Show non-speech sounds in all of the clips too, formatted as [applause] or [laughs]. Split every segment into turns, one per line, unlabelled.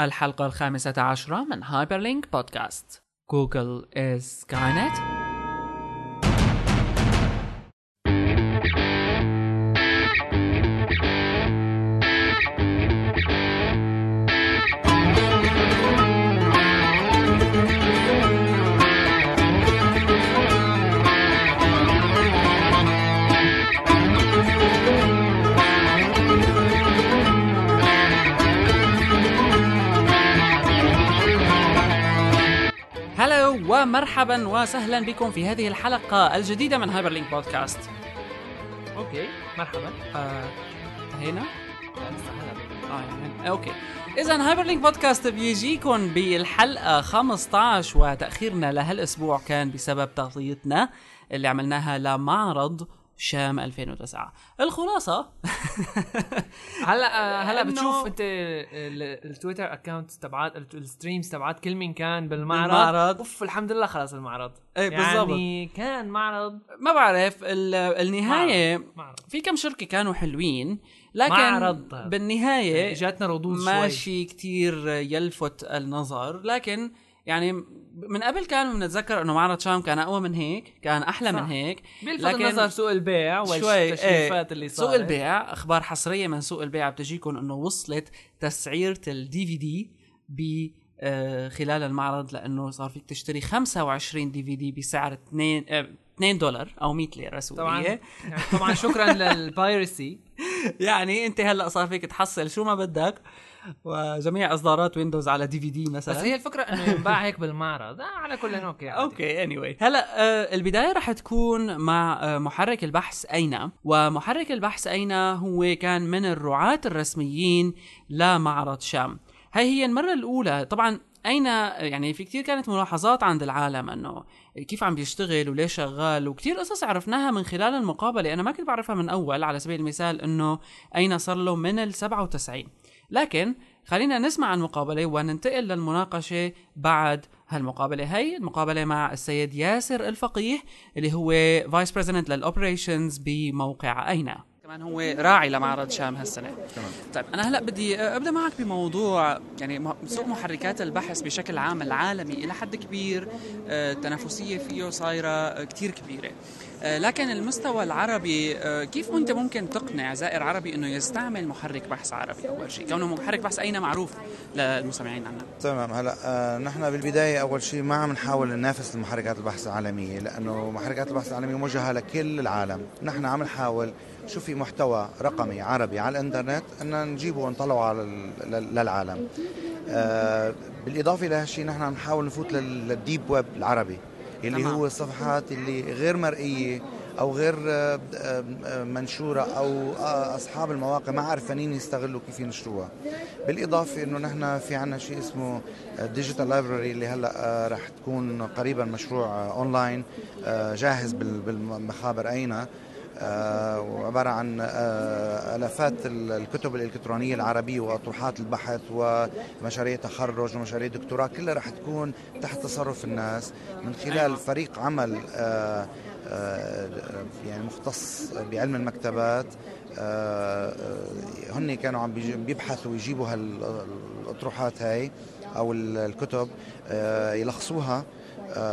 الحلقة الخامسة عشرة من Hyperlink Podcast Google is Skynet ومرحبا وسهلا بكم في هذه الحلقة الجديدة من Hyperlink Podcast.
Okay مرحبا.
آه، انتهينا؟
هلا
آه يعني okay. اذا Hyperlink Podcast بيجيكم بالحلقة 15 وتأخيرنا لهالأسبوع كان بسبب تغطيتنا اللي عملناها لمعرض شام 2009 الخلاصة. [laughs]
هلا آه، هلا بتشوف انت ال- ال Twitter account تبعات ال- ال streams تبعات كل مين كان بالمعرض.
بالمعرض.
أوف الحمد لله خلص المعرض.
إيه بالضبط.
يعني كان معرض.
ما بعرف ال- النهاية
معرض
في كم شركة كانوا حلوين لكن
معرض.
بالنهاية
اجتنا ردود
ماشي كتير يلفت النظر لكن يعني من قبل كان بنتذكر إنه معرض شام كان أقوى من هيك كان أحلى
صح.
من هيك
بيلفت
لكن
النظر سوق البيع والتشريفات
إيه
اللي صارت.
سوق البيع أخبار حصرية من سوق البيع بتجيكم إنه وصلت تسعيرة الدي في دي ب آه، خلال المعرض لأنه صار فيك تشتري 25 دي في دي بسعر 2 آه، 2 دولار أو 100 ليرة
طبعا.
سوريه
يعني طبعا شكرا [laughs] لل piracy
يعني أنت هلأ صار فيك تحصل شو ما بدك. وجميع إصدارات Windows على DVD مثلا.
بس هي الفكرة إنه ينباع هيك بالمعرض آه على كل okay عادي.
okay any- anyway. هلأ آه، البداية رح تكون مع آه، محرك البحث أينا؟ ومحرك البحث أينا هو كان من الرعاة الرسميين لمعرض شام؟ هاي هي المرة الأولى. طبعا أينا؟ يعني في كتير كانت ملاحظات عند العالم إنه كيف عم بيشتغل وليش شغال وكتير قصص عرفناها من خلال المقابلة. أنا ما كنت بعرفها من أول على سبيل المثال إنه أينا صار له من ال 97 لكن خلينا نسمع المقابله وننتقل للمناقشة بعد هالمقابلة. هي المقابلة مع السيد ياسر الفقيه اللي هو vice president لل operations بموقع أينا. كمان هو راعي لمعرض شام هالسنة.
تمام.
طيب أنا هلأ بدي أبدأ معك بموضوع يعني سوق محركات البحث بشكل عام العالمي إلى حد كبير آه، التنافسيه فيه صايرة آه، كتير كبيرة. آه، لكن المستوى العربي آه، كيف انت ممكن تقنع زائر عربي انه يستعمل محرك بحث عربي أول شيء؟ كونه محرك بحث أين معروف للمستمعين عنا؟
تمام. هلا آه نحن بالبداية أول شيء ما عم نحاول ننافس المحركات البحث العالمية لأنه محركات البحث العالمية موجهة لكل العالم. نحن عم نحاول شو في محتوى رقمي عربي على الإنترنت أن نجيبه ونطلعه على ال- لل- للعالم. آه بالإضافة لهالشيء نحن عم نحاول نفوت لل- لل deep web العربي. اللي
تمام.
هو الصفحات اللي غير مرئية أو غير آه، آه، منشورة أو آه، أصحاب المواقع ما عارفين يستغلوا كيف ينشروها بالإضافة إنه نحن في عنا شيء اسمه digital library اللي هلأ رح تكون قريبا مشروع اونلاين جاهز بال- بالمخابر أينا آه، وعبارة عن آه، آلافات ال- الكتب الإلكترونية العربية وأطروحات البحث ومشاريع تخرج ومشاريع دكتوراه كلها رح تكون تحت تصرف الناس من خلال
أيوة.
فريق عمل آه، يعني مختص بعلم المكتبات هن كانوا عم بيبحثوا ويجيبوا هالأطروحات هاي أو ال- الكتب يلخصوها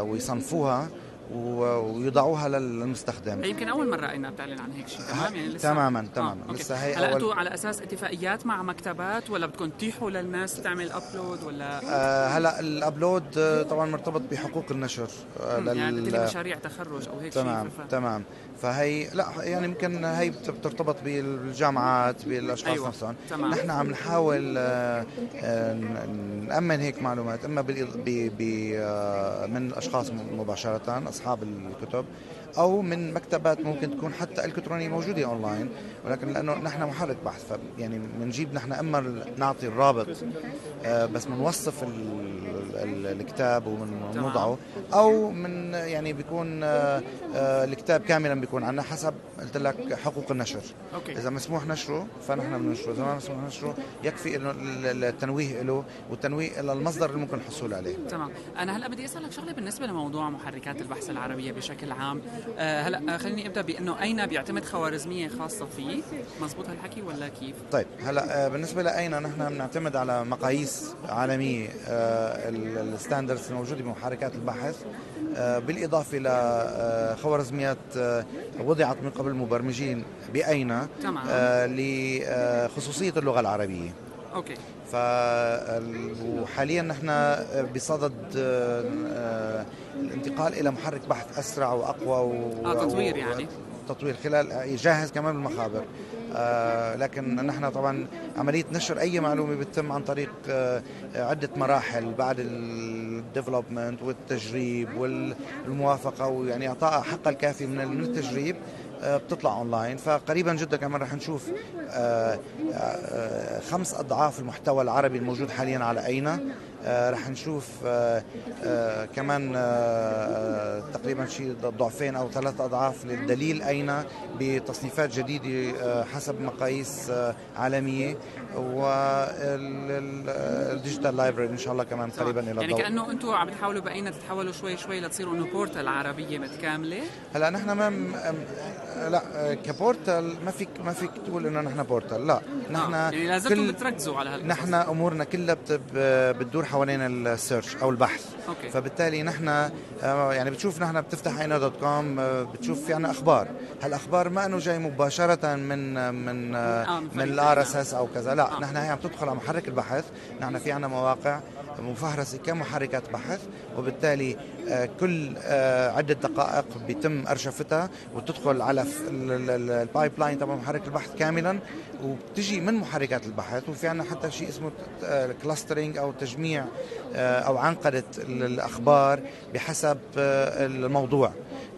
ويصنفوها ويضعوها للمستخدم.
يمكن أول مرة اينا بتعلن عن هيك شيء؟ تمام؟ يعني لسه؟
تماما تماما.
أوكي.
لسه هي هلأ
أنتم على أساس اتفاقيات مع مكتبات ولا بدكم تتيحوا للناس تعمل upload ولا؟
آه هلأ ال upload آه، طبعا مرتبط بحقوق النشر آه
يعني
لل-
بدك مشاريع تخرج أو هيك
تمام
شيء ف-
تمام. فهي لا يعني يمكن هي بت- بترتبط بالجامعات بالأشخاص
أيوة.
نفسهم
تمام
نحن عم نحاول آه، آه، ن- نأمن هيك معلومات إما ب آه، من الأشخاص مباشرة أصحاب الكتب أو من مكتبات ممكن تكون حتى إلكترونية موجودة أونلاين ولكن لأنه نحن محرك بحث ف يعني بنجيب نحن أما نعطي الرابط آه، بس بنوصف ال- ال- الكتاب وبنوضعه أو من يعني بيكون آه، آه، الكتاب كاملا بيكون عنا حسب قلت لك حقوق النشر. إذا مسموح نشره فنحن بننشره إذا ما مسموح نشره يكفي إنه ال- ال- التنويه له والتنويه إلى المصدر اللي ممكن الحصول عليه.
تمام. أنا هلأ بدي أسألك شغلة بالنسبة لموضوع محركات البحث العربية بشكل عام. هلا آه، خليني أبدأ بأنه أينا بيعتمد خوارزمية خاصة فيه مزبوط هالحكي ولا كيف؟
طيب هلا آه، بالنسبة لأينا نحن بنعتمد على مقاييس عالمية آه، ال- ال standards الموجودة بمحركات البحث. آه، بالإضافة لخوارزميات آه، وضعت من قبل مبرمجين بأينا
تمام.
آه، لخصوصيه اللغة العربية.
Okay.
ف وحاليا نحن بصدد آه، آه، الانتقال إلى محرك بحث أسرع وأقوى و...
آه، تطوير
و-
يعني.
تطوير خلال جاهز كمان بالمخابر آه، لكن نحن طبعا عملية نشر أي معلومة بتتم عن طريق آه، عدة مراحل بعد ال development والتجريب والموافقة ويعني اعطائها حقها الكافي من التجريب. آه، بتطلع اونلاين فقريبا جدا كمان رح نشوف آه، آه، خمس أضعاف المحتوى العربي الموجود حاليا على أينا. آه، رح نشوف آه، آه، كمان آه، آه، تقريبا شيء ضعفين أو ثلاث أضعاف للدليل أينا؟ بتصنيفات جديدة آه، حسب مقاييس آه، عالمية وال digital library إن شاء الله كمان قريبا إلى
يعني كأنه أنتم عم تحاولوا بأينا تتحولوا شوي شوي لتصيروا إنه portal عربية متكاملة.
هلأ نحن ما م... لا آه، ك portal ما فيك ما فيك تقول إنه نحن portal لا. نحن
آه. يعني لازمكم
كل
بتركزوا على هالقصص.
نحن أمورنا كلها بت... بتدور حوالين ال search أو البحث.
Okay.
فبالتالي نحن آه، يعني بتشوف نحن بتفتح أينا dot com بتشوف في عنا أخبار. هالأخبار ما إنه جاي مباشرة من من
آه، من ال
RSS أو كذا لا.
آه.
نحن هي عم تدخل على محرك البحث. نحن في عنا مواقع. مفهرسه كمحركات بحث وبالتالي آه، كل آه، عدة دقائق بيتم أرشفتها وتدخل على ال pipeline تبع محرك البحث كاملا وبتجي من محركات البحث وفي عنا حتى شيء اسمه clustering أو تجميع آه، أو عنقدة الأخبار بحسب آه، الموضوع.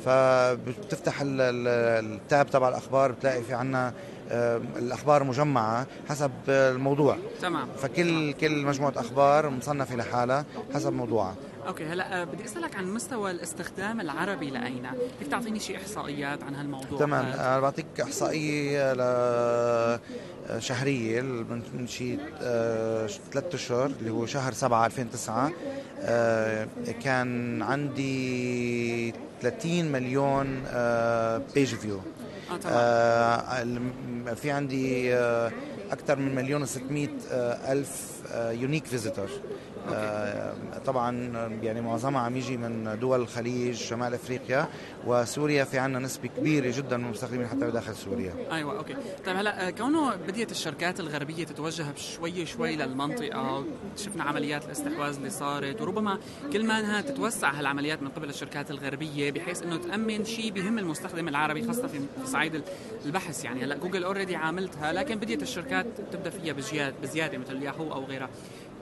فبتفتح ال- ال- ال tab تبع الأخبار بتلاقي في آه، الأخبار مجمعة حسب آه، الموضوع.
تمام.
فكل كل مجموعة أخبار مصنفة لحالها حسب موضوعها.
Okay هلا آه، بدي أسألك عن مستوى الاستخدام العربي لأينا. فيك تعطيني شيء إحصائيات عن هالموضوع؟
تمام.
هاد؟
أنا بعطيك إحصائية ل شهرية من من شي ثلاث أشهر اللي هو شهر 7 2009 آه، كان عندي 30 مليون
page view
آه، في عندي آه، أكثر من مليون و600 ألف unique visitor طبعا يعني معظمها عم يجي من دول الخليج شمال أفريقيا وسوريا في عندنا نسبة كبيرة جدا من المستخدمين حتى بداخل سوريا.
أيوه أوكي. طيب هلأ آه، كونه بديت الشركات الغربية تتوجه شوي شوي للمنطقة شفنا عمليات الاستحواذ اللي صارت وربما كل ما إنها تتوسع هالعمليات من قبل الشركات الغربية بحيث إنه تأمن شيء بهم المستخدم العربي خاصة في في صعيد البحث. يعني هلأ جوجل already عاملتها لكن بديت الشركات تبدأ فيها بزياده بزيادة مثل ياهو أو غيرها.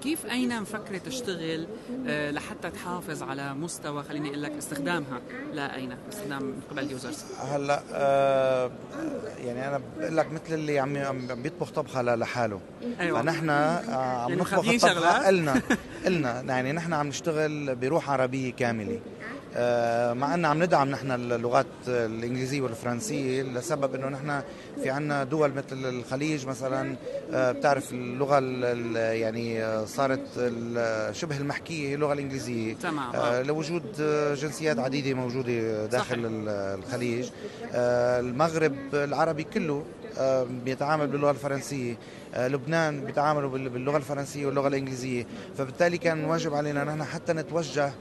كيف أين مفكرة تشتغل آه، لحتى تحافظ على مستوى خليني أقول لك استخدامها؟ لا أين؟ استخدام من قبل ال users.
هلا آه، يعني أنا بقول لك مثل اللي عم عم بيطبخ طبخة لحاله.
أيوه.
فنحن آه، عم
يعني
نطبخ؟ الطبخة النا النا [laughs] يعني نحن عم نشتغل بروح عربية كاملة. مع أن عم ندعم نحن اللغات الإنجليزية والفرنسية لسبب إنه نحن في عنا دول مثل الخليج مثلا آه، بتعرف اللغة ال- ال- يعني آه، صارت شبه المحكية هي اللغة الإنجليزية
تمام
آه،
آه.
لوجود آه، جنسيات عديدة موجودة داخل
صحيح.
ال- الخليج آه، المغرب العربي كله آه، بيتعامل باللغة الفرنسية آه، لبنان بيتعاملوا بال- باللغة الفرنسية واللغة الإنجليزية فبالتالي كان واجب علينا نحن حتى نتوجه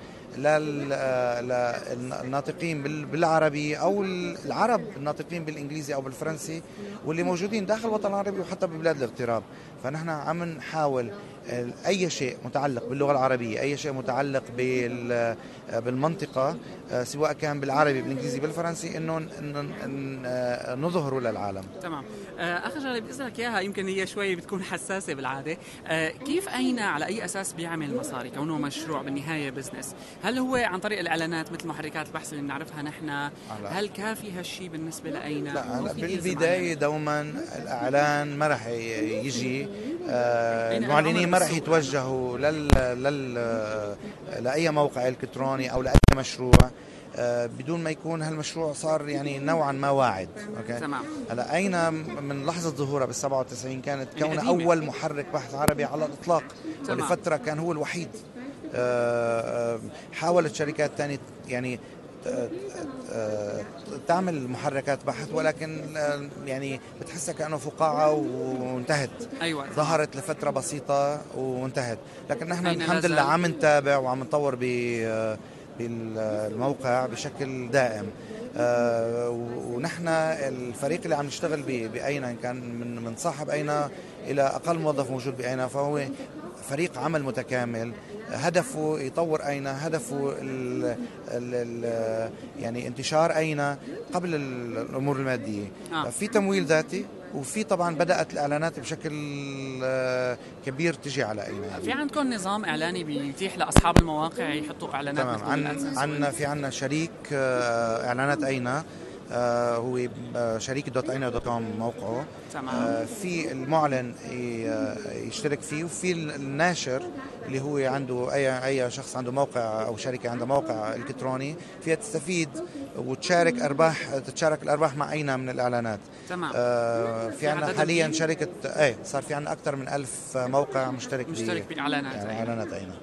للناطقين بالعربي أو العرب الناطقين بالإنجليزي أو بالفرنسي واللي موجودين داخل الوطن العربي وحتى ببلاد الاغتراب. فنحن عم نحاول أي شيء متعلق باللغة العربية أي شيء متعلق بال بالمنطقة آه، سواء كان بالعربي بالإنجليزي بالفرنسي إنه آه، نظهره للعالم.
تمام. آه، اخر شغله بدي اسالك إياها يمكن هي شوي بتكون حساسة بالعادة. كيف أين على أي أساس بيعمل مصاري كونه مشروع بالنهاية business هل هو عن طريق الإعلانات مثل محركات البحث اللي بنعرفها نحن؟ هل كافي هالشيء بالنسبة لأين
لا هلا
بالبداية؟
دوما الإعلان ما راح يجي. المعلنين ما راح يتوجهوا لل لل لأي موقع إلكتروني أو لأي مشروع. آه، بدون ما يكون هالمشروع صار يعني نوعا ما واعد. أوكي؟
تمام.
هلأ أين من لحظة ظهورها بال 97 كانت
قديمة.
أول محرك بحث عربي على الإطلاق؟
تمام.
ولفتره كان هو الوحيد. آه، آه، حاولت شركات ثانية يعني تعمل محركات بحث ولكن آه، يعني بتحسها كأنه فقاعة وانتهت.
أيوه.
ظهرت لفترة بسيطة وانتهت. لكن نحن الحمد؟ لله عم نتابع وعم نطور ب- بالموقع بشكل دائم. آه، ونحن الفريق اللي عم نشتغل ب- بأينا إن كان من من صاحب أينا إلى أقل موظف موجود بأينا فهو فريق عمل متكامل. هدفه يطور أينا هدفه ال ال ال يعني انتشار أينا قبل ال- الأمور المادية.
آه.
في تمويل ذاتي وفي طبعا بدأت الإعلانات بشكل آه، كبير تجي على أينا
في عندكم نظام إعلاني بيتيح لأصحاب المواقع يحطوا إعلانات
تمام. عن
AdSense
عن في عندنا شريك آه، إعلانات اينا آه، هو آه، شريك dot اينا dot com موقعه.
تمام.
آه، في المعلن آه، يشترك فيه وفي الناشر اللي هو عنده اي أي شخص عنده موقع أو شركة عندها موقع إلكتروني فيها تستفيد وتشارك أرباح تتشارك الأرباح مع اينا من الإعلانات.
تمام.
آه، في عندنا حاليا؟ شركة إيه صار في عندنا أكثر من ألف موقع مشترك
مشترك بالاعلانات
يعني. إعلانات اينا.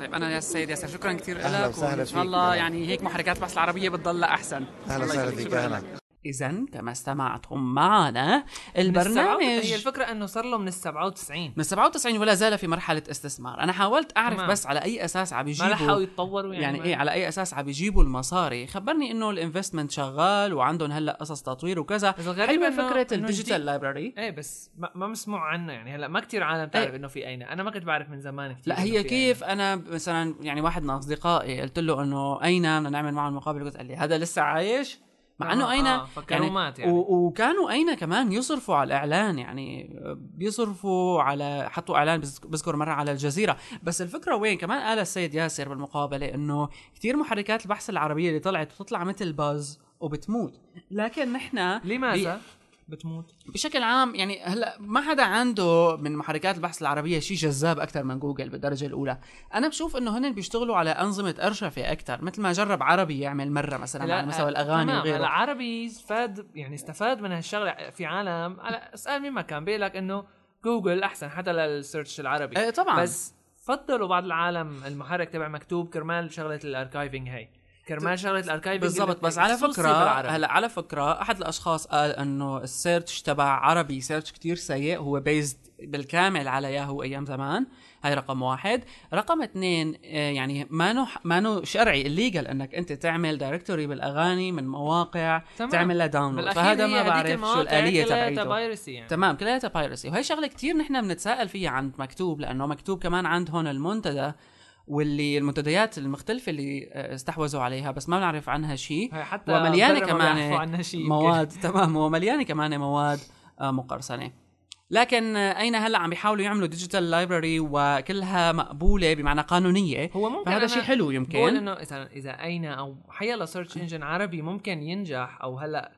طيب أنا يا سيد ياسر شكرا كثير لك
وإن.
شاء الله. يعني هيك محركات البحث العربية بتضل
أحسن
أهلا
وسهلا. فيك
أهلا. اذا كما استمعتم معنا البرنامج
هي الفكرة إنه صار له من ال 97
من 97 ولا زال في مرحلة استثمار. أنا حاولت أعرف
تمام.
بس على أي أساس عم
ما
بيجيبوا
لحقوا يتطوروا يعني,
يعني
ما-
إيه على أي أساس عم بيجيبوا المصاري. خبرني إنه ال investment شغال وعندهم هلأ قصص تطوير وكذا.
بس
حلوة
فكرة
ال
digital.
library
إيه بس ما, ما مسموع عنه يعني. هلأ ما كتير عالم تعرف
إيه.
إنه في أين. أنا ما كنت بعرف من زمان كتير
لا هي كيف؟ أنا مثلا يعني واحد من أصدقائي قلت له إنه أين بدنا نعمل معه المقابله قلت قال لي هذا لسه عايش؟ مع إنه
آه،
أين
آه، فكانوا مات يعني.
و- وكانوا أين كمان يصرفوا على الإعلان يعني بيصرفوا على حطوا إعلان بذكر مرة على الجزيرة. بس الفكرة وين؟ كمان قال السيد ياسر بالمقابلة إنه كثير محركات البحث العربية اللي طلعت بتطلع مثل باز وبتموت. لكن نحن
لماذا؟ بتموت؟
بشكل عام يعني هلأ ما حدا عنده من محركات البحث العربية شيء جذاب أكثر من جوجل بالدرجة الأولى. أنا بشوف إنه هن بيشتغلوا على أنظمة ارشفه أكثر مثل ما جرب عربي يعمل مرة مثلا على مستوى الأغاني
تمام،
وغيره.
العربي استفاد يعني استفاد من هالشغلة في عالم. على اسأل مين ما كان بيقول لك إنه جوجل أحسن حتى لل search العربي.
إيه طبعا.
بس فضلوا بعض العالم المحرك تبع مكتوب كرمال شغلة ال archiving هي كرمال شغلة ال archiving
بالضبط بس على فكرة هلا على فكرة أحد الأشخاص قال إنه ال search تبع عربي search كتير سيء هو based بالكامل على ياهو أيام زمان. هاي رقم واحد. رقم اثنين آه، يعني ما نو ما نو شرعي ال legal إنك أنت تعمل directory بالأغاني من مواقع
تمام.
تعمل لها
download
فهذا ما بعرف شو الآلية
كلها
تبعيته.
يعني.
تمام كلياتها piracy وهي شغلة كتير نحن بنتساءل فيها عند مكتوب لأنه مكتوب كمان عند هون المنتدى. واللي المنتديات المختلفة اللي آه، استحوذوا عليها بس ما بنعرف عنها شيء
حتى ومليانة
كمان مواد تمام ومليانة كمان مواد آه، مقرصنة. لكن آه، أين هلأ عم بيحاولوا يعملوا digital library وكلها مقبولة بمعنى قانونية؟
هو ممكن أنا
شيء حلو
بقول
يمكن
إنه إذا إذا أين أو حيلا search engine عربي ممكن ينجح أو هلأ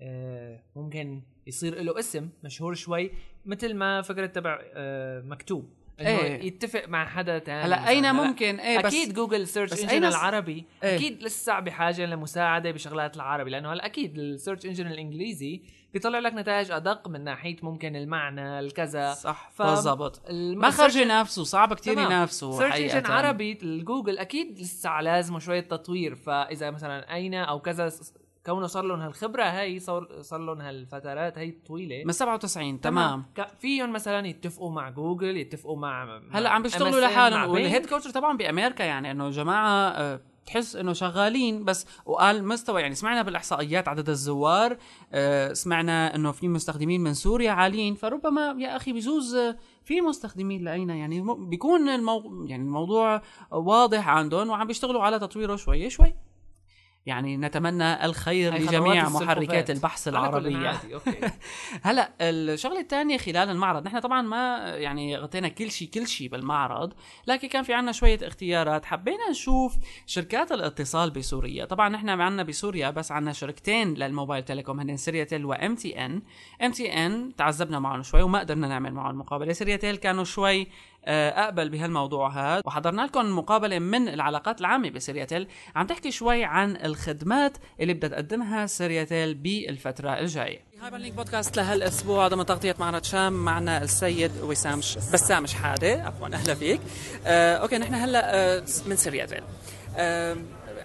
آه، ممكن يصير له اسم مشهور شوي مثل ما فكرة تبع آه، مكتوب. إنه
إيه.
يتفق مع حدا ثاني
هلا أين ممكن إيه بس
أكيد جوجل search
بس engine
العربي
إيه.
أكيد لسه بحاجة لمساعدة بشغلات العربي لأنه هلا أكيد ال search engine الإنجليزي بيطلع لك نتائج أدق من ناحية ممكن المعنى الكذا
صح
ف-
بالضبط ما خرج ينافسوا صعب كتير. ينافسوا search
engine عربي الجوجل أكيد لسه لازمه شوية تطوير فإذا مثلا أين أو كذا كونه صار لهم هالخبرة هي صار صار لهم هالفترات هي الطويلة.
من 97 تمام.
ك- فيهم مثلا يتفقوا مع جوجل يتفقوا مع هلأ
عم بيشتغلوا لحالهم. وال headquarter طبعا بأمريكا يعني إنه جماعة آه، تحس إنه شغالين بس وقال مستوى يعني سمعنا بالإحصائيات عدد الزوار آه، سمعنا إنه في مستخدمين من سوريا عاليين فربما يا أخي بجوز آه، في مستخدمين لأين يعني بيكون المو... يعني الموضوع واضح عندهم وعم بيشتغلوا على تطويره شوي شوي. يعني نتمنى الخير لجميع محركات. البحث العربية.
أوكي. [laughs]
هلا الشغلة الثانية خلال المعرض نحن طبعا ما يعني غطينا كل شيء كل شيء بالمعرض لكن كان في عنا شوية اختيارات. حبينا نشوف شركات الاتصال بسوريا. طبعا نحن عنا بسوريا بس عنا شركتين للموبايل telecom هن سيرياتيل وام تي ان ام تي ان تعذبنا معهم شوي وما قدرنا نعمل معهم مقابلة. سيرياتيل كانوا شوي أقبل بهالموضوع هذا. وحضرنا لكم مقابلة من العلاقات العامة بسيرياتيل. عم تحكي شوي عن الخدمات اللي بدها تقدمها سيرياتيل بالفترة الجاية. هايبر لينك بودكاست لهالأسبوع. ضمن تغطيه معرض شام معنا السيد وسام. بسام شحادة. عفوا أهلا فيك. آه، أوكي نحن هلأ آه، من سيرياتيل. آه،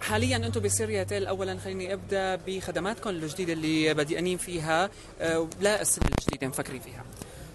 حاليا أنتم بسيرياتيل اولا خليني أبدأ بخدماتكم الجديدة اللي بادئين فيها. آه، لا السنة الجديده مفكرين فيها.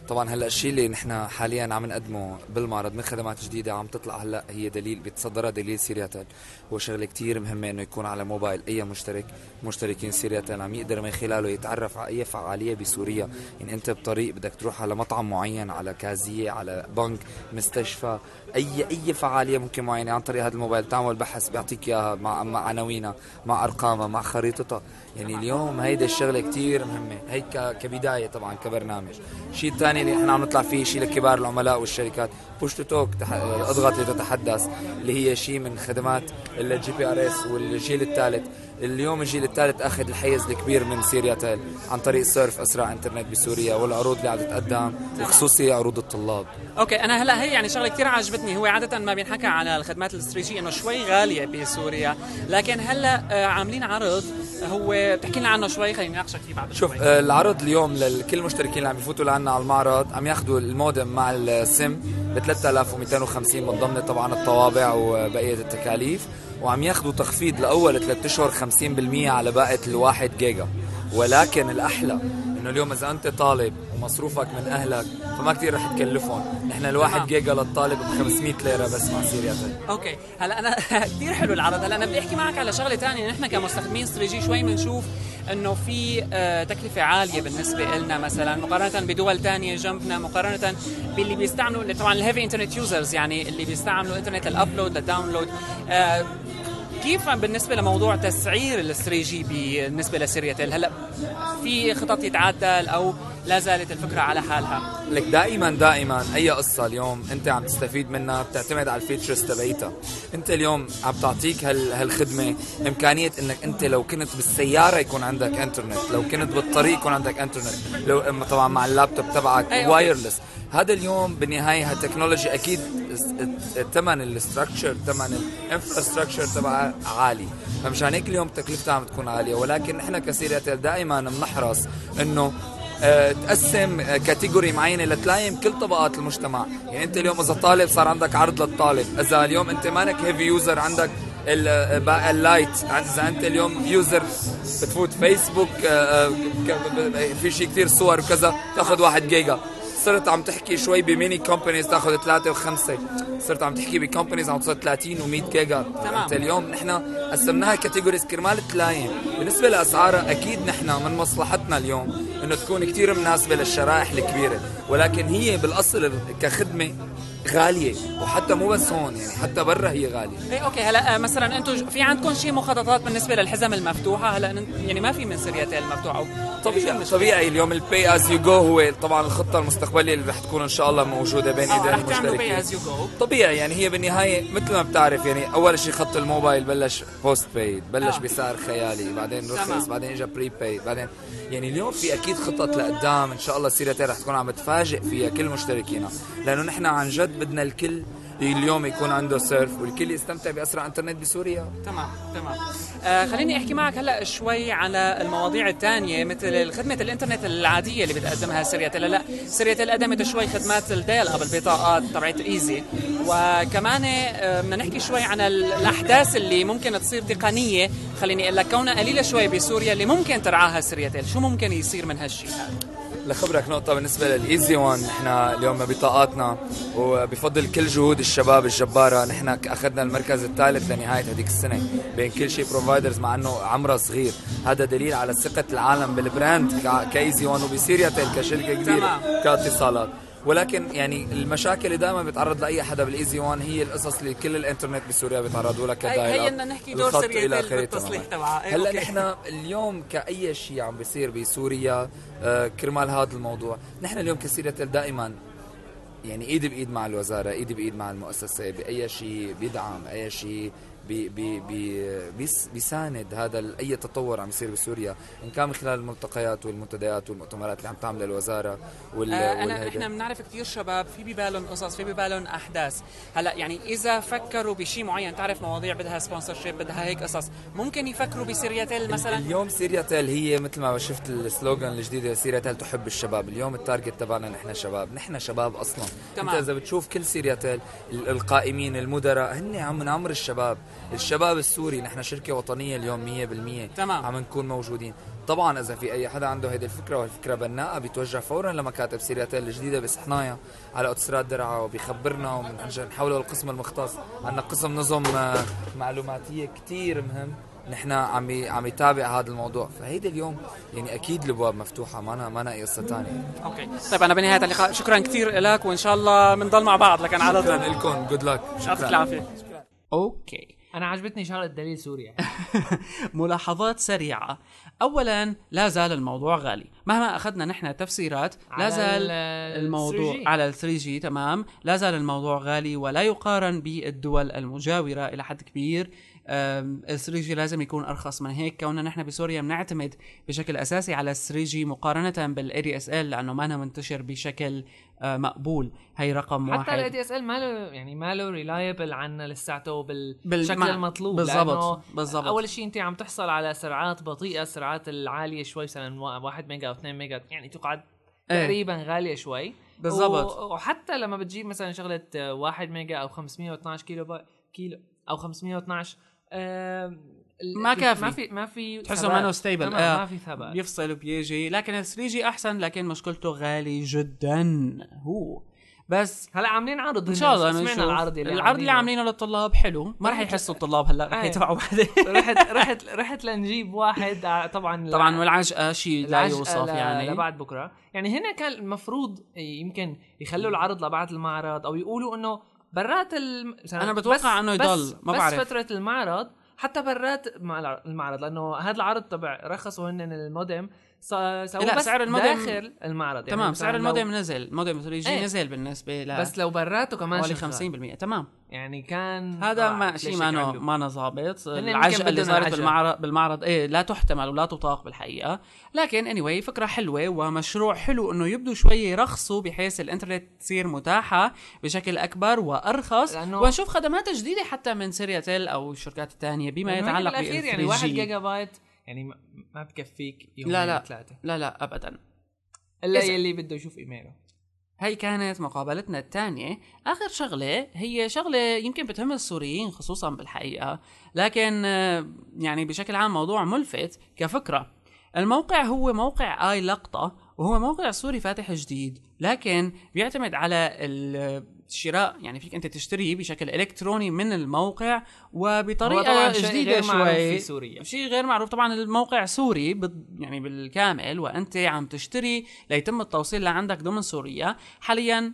طبعا هلا الشيء اللي نحن حاليا عم نقدمه بالمعرض من خدمات جديدة عم تطلع هلا هي دليل بيتصدرها دليل سيرياتيل هو شغله كثير مهمه إنه يكون على موبايل أي مشترك مشتركين سيرياتيل عم يقدر من خلاله يتعرف على أي فعالية بسوريا. يعني أنت بطريق بدك تروح على مطعم معين على كازية على بنك مستشفى أي أي فعالية ممكن معينة عن طريق هذا الموبايل. تعمل بحث بيعطيك إياها مع مع عناوينها مع أرقامها مع خريطتها. يعني اليوم هيدا الشغلة كثير مهمة. هي كبداية طبعا كبرنامج. الشيء الثاني اللي إحنا عم نطلع فيه شيء لكبار العملاء والشركات. push to talk أضغط لتتحدث اللي هي شيء من خدمات ال GPRS والجيل الثالث. اليوم الجيل الثالث أخذ الحيز الكبير من سيريا تيل عن طريق سيرف أسرع إنترنت بسوريا والعروض اللي عم تتقدم وخصوصي عروض الطلاب.
okay أنا هلا هي يعني شغلة كثير عجبتني. هو عادة ما بينحكى على الخدمات ال 3G إنه شوي غالية بسوريا لكن هلا آه، عاملين عرض. هو بتحكي لنا عنه شوي خلينا نناقشك فيه بعد
شوف آه العرض اليوم لكل المشتركين اللي عم يفوتوا لعنا على المعرض عم ياخذوا المودم مع السم ب 3250 من ضمن طبعا الطوابع وبقية التكاليف. وعم ياخذوا تخفيض لأول ثلاث أشهر 50% على باقة الواحد جيجا. ولكن الأحلى إنه اليوم إذا أنت طالب ومصروفك من أهلك فما كثير رح تكلفهم. نحن الواحد جيجا للطالب ب 500 ليرة بس مع سيرياتل
okay. هلا أنا [laughs] كثير حلو العرض. هلا أنا بدي أحكي معك على شغلة ثانية نحن كمستخدمين 3G شوي بنشوف إنه في آه، تكلفة عالية بالنسبة لنا مثلا. مقارنة بدول ثانية جنبنا مقارنة باللي بيستعملوا طبعا ال heavy internet users يعني اللي بيستعملوا انترنت ال upload لل download كيف بالنسبة لموضوع تسعير ال 3G بالنسبة لسيرياتيل هلا في خطط يتعدل أو لا زالت الفكرة على حالها؟
لك دائما دائما اي قصة اليوم أنت عم تستفيد منها بتعتمد على ال features تبعيتها. أنت اليوم عم تعطيك هال هالخدمة إمكانية إنك أنت لو كنت بالسيارة يكون عندك إنترنت لو كنت بالطريق يكون عندك إنترنت لو طبعا مع اللابتوب تبعك wireless هذا اليوم بالنهاية هال technology أكيد ثمن ال structure ثمن ال infrastructure تبعها عالي. فمشان هيك اليوم تكلفتها عم تكون عالية. ولكن إحنا كسيرياتيل دائما بنحرص إنه أه تقسم category معينة لتلايم كل طبقات المجتمع. يعني أنت اليوم إذا طالب صار عندك عرض للطالب. إذا اليوم أنت مانك heavy user عندك ال light إذا أنت اليوم user بتفوت فيسبوك آه، في شيء كثير صور وكذا تاخذ واحد جيجا صرت عم تحكي شوي ب mini companies تاخذ ثلاثة وخمسة. صرت عم تحكي ب companies عم توصل 30 و100 جيجا. تمام. اليوم نحن قسمناها categories كرمال تلايم بالنسبة لاسعارها أكيد نحن من مصلحتنا اليوم إنه تكون كثير مناسبة للشرائح الكبيرة. ولكن هي بالأصل كخدمة غالية وحتى مو بس هون يعني حتى برا هي غالية.
إيه okay هلا آه، مثلا أنتم في عندكم شيء مخططات بالنسبة للحزم المفتوحة؟ هلا يعني ما في من سيرياتيل المفتوحه
طبيعي طبيعي اليوم ال pay as you go هو طبعا الخطة المستقبلية اللي رح تكون إن شاء الله موجودة بين
ايدي المشتركين. pay as you go
طبيعي يعني هي بالنهاية مثل ما بتعرف يعني أول شيء خط الموبايل بلش postpaid بلش آه. بسعر خيالي بعدين رخص بعدين اجى prepaid بعدين يعني اليوم في أكيد خطط لقدام إن شاء الله سيرياتيل رح تكون عم تفاجئ فيها كل مشتركينا لأنه نحن عن جد بدنا الكل اليوم يكون عنده سيرف والكل يستمتع بأسرع انترنت بسوريا.
تمام تمام. آه خليني أحكي معك هلأ شوي على المواضيع الثانية مثل خدمة الإنترنت العادية اللي بتقدمها سيريتل لا سيريتل قدمت شوي خدمات ال dial-up البطاقات تبعت Easy. وكمان آه بدنا نحكي شوي عن الأحداث اللي ممكن تصير تقنية. خليني أقول لك كونها قليلة شوي بسوريا اللي ممكن ترعاها سيريتل شو ممكن يصير من هالشيء هذا
لخبرك نقطة بالنسبة لل Easy One نحن اليوم بطاقاتنا وبفضل كل جهود الشباب الجبارة نحن أخذنا المركز الثالث لنهاية هذيك السنة بين كل شيء providers مع أنه عمرها صغير. هذا دليل على ثقة العالم بال brand ك Easy One وبسيريا كشركة كبيرة كاتصالات. ولكن يعني المشاكل اللي دائما بيتعرض لأي حدا بال Easy One هي القصص اللي كل الإنترنت بسوريا بيتعرضوا لها ك dial
هي بدنا نحكي دور سوريا بالتصليح تبعها
هلأ نحن اليوم كأي شيء عم بيصير بسوريا آه كرمال هذا الموضوع. نحن اليوم كسيرتل دائما يعني إيد بإيد مع الوزارة إيد بإيد مع المؤسسة بأي شيء بيدعم أي شيء بي بي بي بيساند هذا أي تطور عم يصير بسوريا إن كان من خلال الملتقيات والمنتديات والمؤتمرات اللي عم تعملها الوزارة
وال آه انا إحنا بنعرف كثير شباب في ببالهم قصص في ببالهم أحداث. هلأ يعني إذا فكروا بشيء معين تعرف مواضيع بدها sponsorship بدها هيك قصص. ممكن يفكروا بسيرياتيل مثلا؟
اليوم سيرياتيل هي مثل ما شفت ال slogan الجديد سيرياتيل تحب الشباب. اليوم ال target تبعنا نحن شباب. نحن شباب أصلا. تمام. أنت إذا بتشوف كل سيرياتيل القائمين المدراء هن عم من عمر الشباب. الشباب السوري نحن شركة وطنية اليوم 100%
تمام.
عم نكون موجودين. طبعا إذا في أي حدا عنده هيدي الفكرة والفكرة بناءة بيتوجه فورا لمكاتب سيرياتيل الجديدة بصحنايا على اوتوستراد درعا وبيخبرنا ونحوله القسم المختص عندنا قسم نظم آه، معلوماتية كتير مهم. نحن عم عم يتابع هذا الموضوع. فهيدي اليوم يعني أكيد الأبواب مفتوحة ما أنا ما أنا قصة ثانية
okay. طيب أنا بنهاية اللقاء شكرا كثير لك وإن شاء الله بنضل مع بعض لكن على
شكرا
طول
لكم. جود لك
يعطيك العافية. okay.
أنا عجبتني شغلة دليل سوريا. [laughs]
ملاحظات سريعة. أولا لا زال الموضوع غالي. مهما أخذنا نحن تفسيرات لا زال
ال-
الموضوع
3G.
على ال 3G تمام. لا زال الموضوع غالي ولا يقارن بالدول المجاورة إلى حد كبير. ال 3G لازم يكون أرخص من هيك. كوننا نحن بسوريا بنعتمد بشكل أساسي على ال 3G مقارنة بال ADSL لأنه ما منتشر بشكل مقبول هي رقم
حتى
واحد
ال ADSL ما له يعني ما له reliable عنا لساته
بال-
بالشكل المطلوب
بالضبط بالضبط
أول شيء انت عم تحصل على سرعات بطيئة السرعات العالية شوي مثلا 1 ميجا أو 2 ميجا يعني تقعد
إيه.
تقريبا غالية شوي
بالضبط.
و- وحتى لما بتجيب مثلا شغلة 1 ميجا أو 512 كيلو با كيلو أو 512 آم، ال-
ما كافي.
ما في ما في
تحسه. ما
stable
آه.
ما في ثبات.
بيفصل وبيجي. لكن ال 3G أحسن لكن مشكلته غالي جدا. هو. بس
هلا عاملين عرض
إن شاء الله
سمعنا العرض اللي
العرض اللي عاملينه. للطلاب حلو. ما راح يحسوا الطلاب هلا رح
إيه.
يدفعوا بعدين. [laughs]
رحت رحت رحت لنجيب واحد. آه، طبعا
طبعا والعجقه شيء لا
العجقة
يوصف يعني.
لبعد بكرة. يعني هنا كان المفروض يمكن يخلوا العرض لبعد المعرض أو يقولوا إنه برات الم...
أنا بتوقع إنه يضل،
بس
ما
بس
بعرف.
فترة المعرض حتى برات المعرض لأنه هذا العرض تبع رخصوا هن المودم سووا
لا،
بس
سعر المودم-
داخل المعرض يعني
تمام سعر المودم نزل المودم 3 جي
إيه.
نزل بالنسبة ل
بس لو براته كمان
حوالي
شغال.
50% تمام
يعني كان
هذا ما شيء ما
عملوا؟
ما ظابط العجقه اللي صارت. بالمعرض بالمعرض إيه لا تحتمل ولا تطاق بالحقيقة لكن اني anyway فكرة حلوة ومشروع حلو إنه يبدوا شوي يرخصوا بحيث الإنترنت تصير متاحة بشكل أكبر وأرخص
لأنه-
ونشوف خدمات جديدة حتى من سيرياتيل أو الشركات الثانية بما يتعلق بال
بالاخير يعني 1 جيجا بايت يعني ما- ما بكفيك يومين
لا، لا.
ثلاثة
لا لا ابدا.
إلا
إذا-
يلي بده يشوف إيميله.
هي كانت مقابلتنا الثانية. آخر شغلة هي شغلة يمكن بتهم السوريين خصوصا بالحقيقة. لكن آه، يعني بشكل عام موضوع ملفت كفكرة. الموقع هو موقع اي لقطة وهو موقع سوري فاتح جديد. لكن بيعتمد على الشراء يعني فيك أنت تشتري بشكل إلكتروني من الموقع
وبطريقة جديدة
شوي.
في سوريا.
شيء غير معروف. طبعا الموقع سوري بال- يعني بالكامل وأنت عم تشتري ليتم التوصيل لعندك ضمن سوريا. حاليا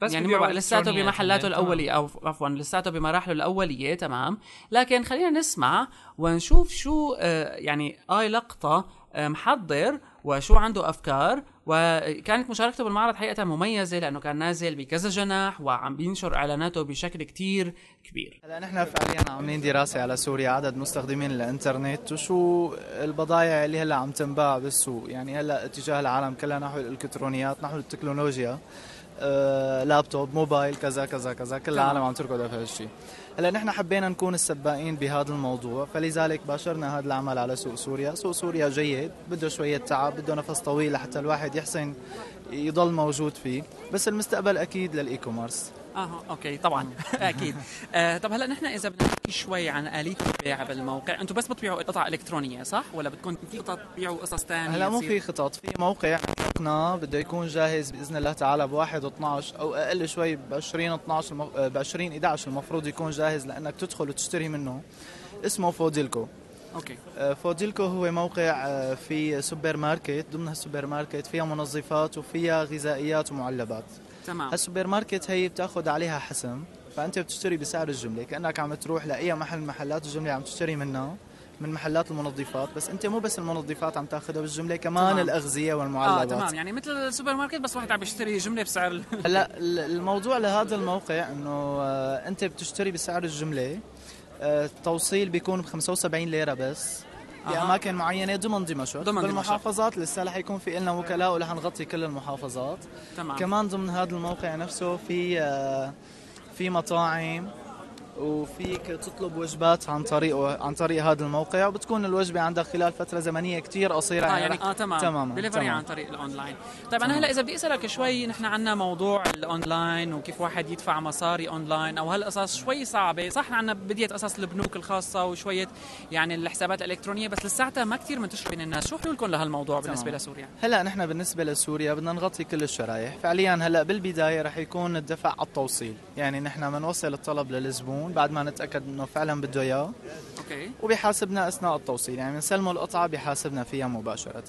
بس
يعني لساته بمحلاته الأولية أو عفوا لساته بمراحله الأولية تمام. لكن خلينا نسمع ونشوف شو آه، يعني آي لقطة آه، محضر وشو عنده أفكار وكانت مشاركته بالمعرض حقيقة مميزة لأنه كان نازل بكذا جناح وعم بينشر إعلاناته بشكل كتير كبير.
هلا نحن فعليا عاملين دراسة على سوريا عدد مستخدمين الإنترنت وشو البضائع اللي هلأ عم تنباع بالسوق. يعني هلأ اتجاه العالم كلها نحو الإلكترونيات نحو التكنولوجيا آه، لابتوب موبايل كذا كذا كذا كل العالم عم تركض في هالشيء هلا نحن حبينا نكون السباقين بهذا الموضوع فلذلك باشرنا هذا العمل على سوق سوريا. سوق سوريا جيد بده شوية تعب بده نفس طويل لحتى الواحد يحسن يضل موجود فيه. بس المستقبل أكيد لل e-commerce
آه okay طبعا. [laughs] أكيد. آه طب هلا نحن إذا بدنا نحكي شوي عن آلية البيع بالموقع أنتم بس بتبيعوا قطع إلكترونية صح؟ ولا بدكم في قطع تبيعوا قصص ثانية
هلا مو في خطط في موقع اطلقنا بده يكون جاهز بإذن الله تعالى ب 1 12 أو أقل شوي ب 20 12 المف... ب 20 11 المفروض يكون جاهز لأنك تدخل وتشتري منه. اسمه فوديلكو.
okay.
آه، فوديلكو هو موقع آه، في سوبر ماركت ضمن هالسوبر ماركت فيها منظفات وفيها غذائيات ومعلبات.
تمام
هالسوبر ماركت هي بتاخذ عليها حسم فأنت بتشتري بسعر الجملة كأنك عم تروح لأي محل محلات الجملة عم تشتري منها من محلات المنظفات بس أنت مو بس المنظفات عم تاخذها بالجملة كمان
تمام.
الأغذية
آه
والمعلبات
تمام يعني مثل السوبر ماركت بس واحد عم بيشتري جملة بسعر [laughs]
هلا ال- الموضوع لهذا الموقع إنه آه، أنت بتشتري بسعر الجملة آه، التوصيل بيكون ب 75 ليرة بس. باماكن معينة ضمن دمشق
ضمن
بالمحافظات لسه رح يكون في لنا وكلاء ورح نغطي كل المحافظات.
تمام.
كمان ضمن هذا الموقع نفسه في آه، في مطاعم. وفيك تطلب وجبات عن طريقه عن طريق هذا الموقع وبتكون الوجبة عندك خلال فترة زمنية كتير قصيرة
آه يعني آه تمام.
تماما
دليفري
تمام.
عن طريق الأونلاين. طيب أنا هلأ إذا بدي أسألك شوي نحن عندنا موضوع الأونلاين وكيف واحد يدفع مصاري أونلاين أو هالقصص شوي صعبة. صح عندنا بديت قصص البنوك الخاصة وشوية يعني الحسابات الإلكترونية بس لساتها ما كثير منتشرة بين الناس. شو حلولكم لهالموضوع بالنسبة
تمام.
لسوريا؟
هلأ نحن بالنسبة لسوريا بدنا نغطي كل الشرايح فعليا هلأ بالبداية رح يكون الدفع على التوصيل. يعني نحن بنوصل الطلب للزبون بعد ما نتأكد إنه فعلا بده إياه.
أوكي.
وبيحاسبنا أثناء التوصيل. يعني بنسلمه القطعة بيحاسبنا فيها مباشرة.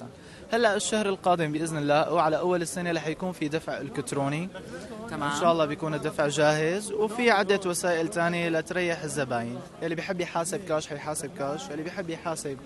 هلأ الشهر القادم بإذن الله وعلى أول السنة رح يكون في دفع إلكتروني.
تمام.
إن شاء الله بيكون الدفع جاهز. وفي عدة وسائل تانية لتريح الزباين. اللي بيحب يحاسب كاش حيحاسب كاش اللي بيحب يحاسب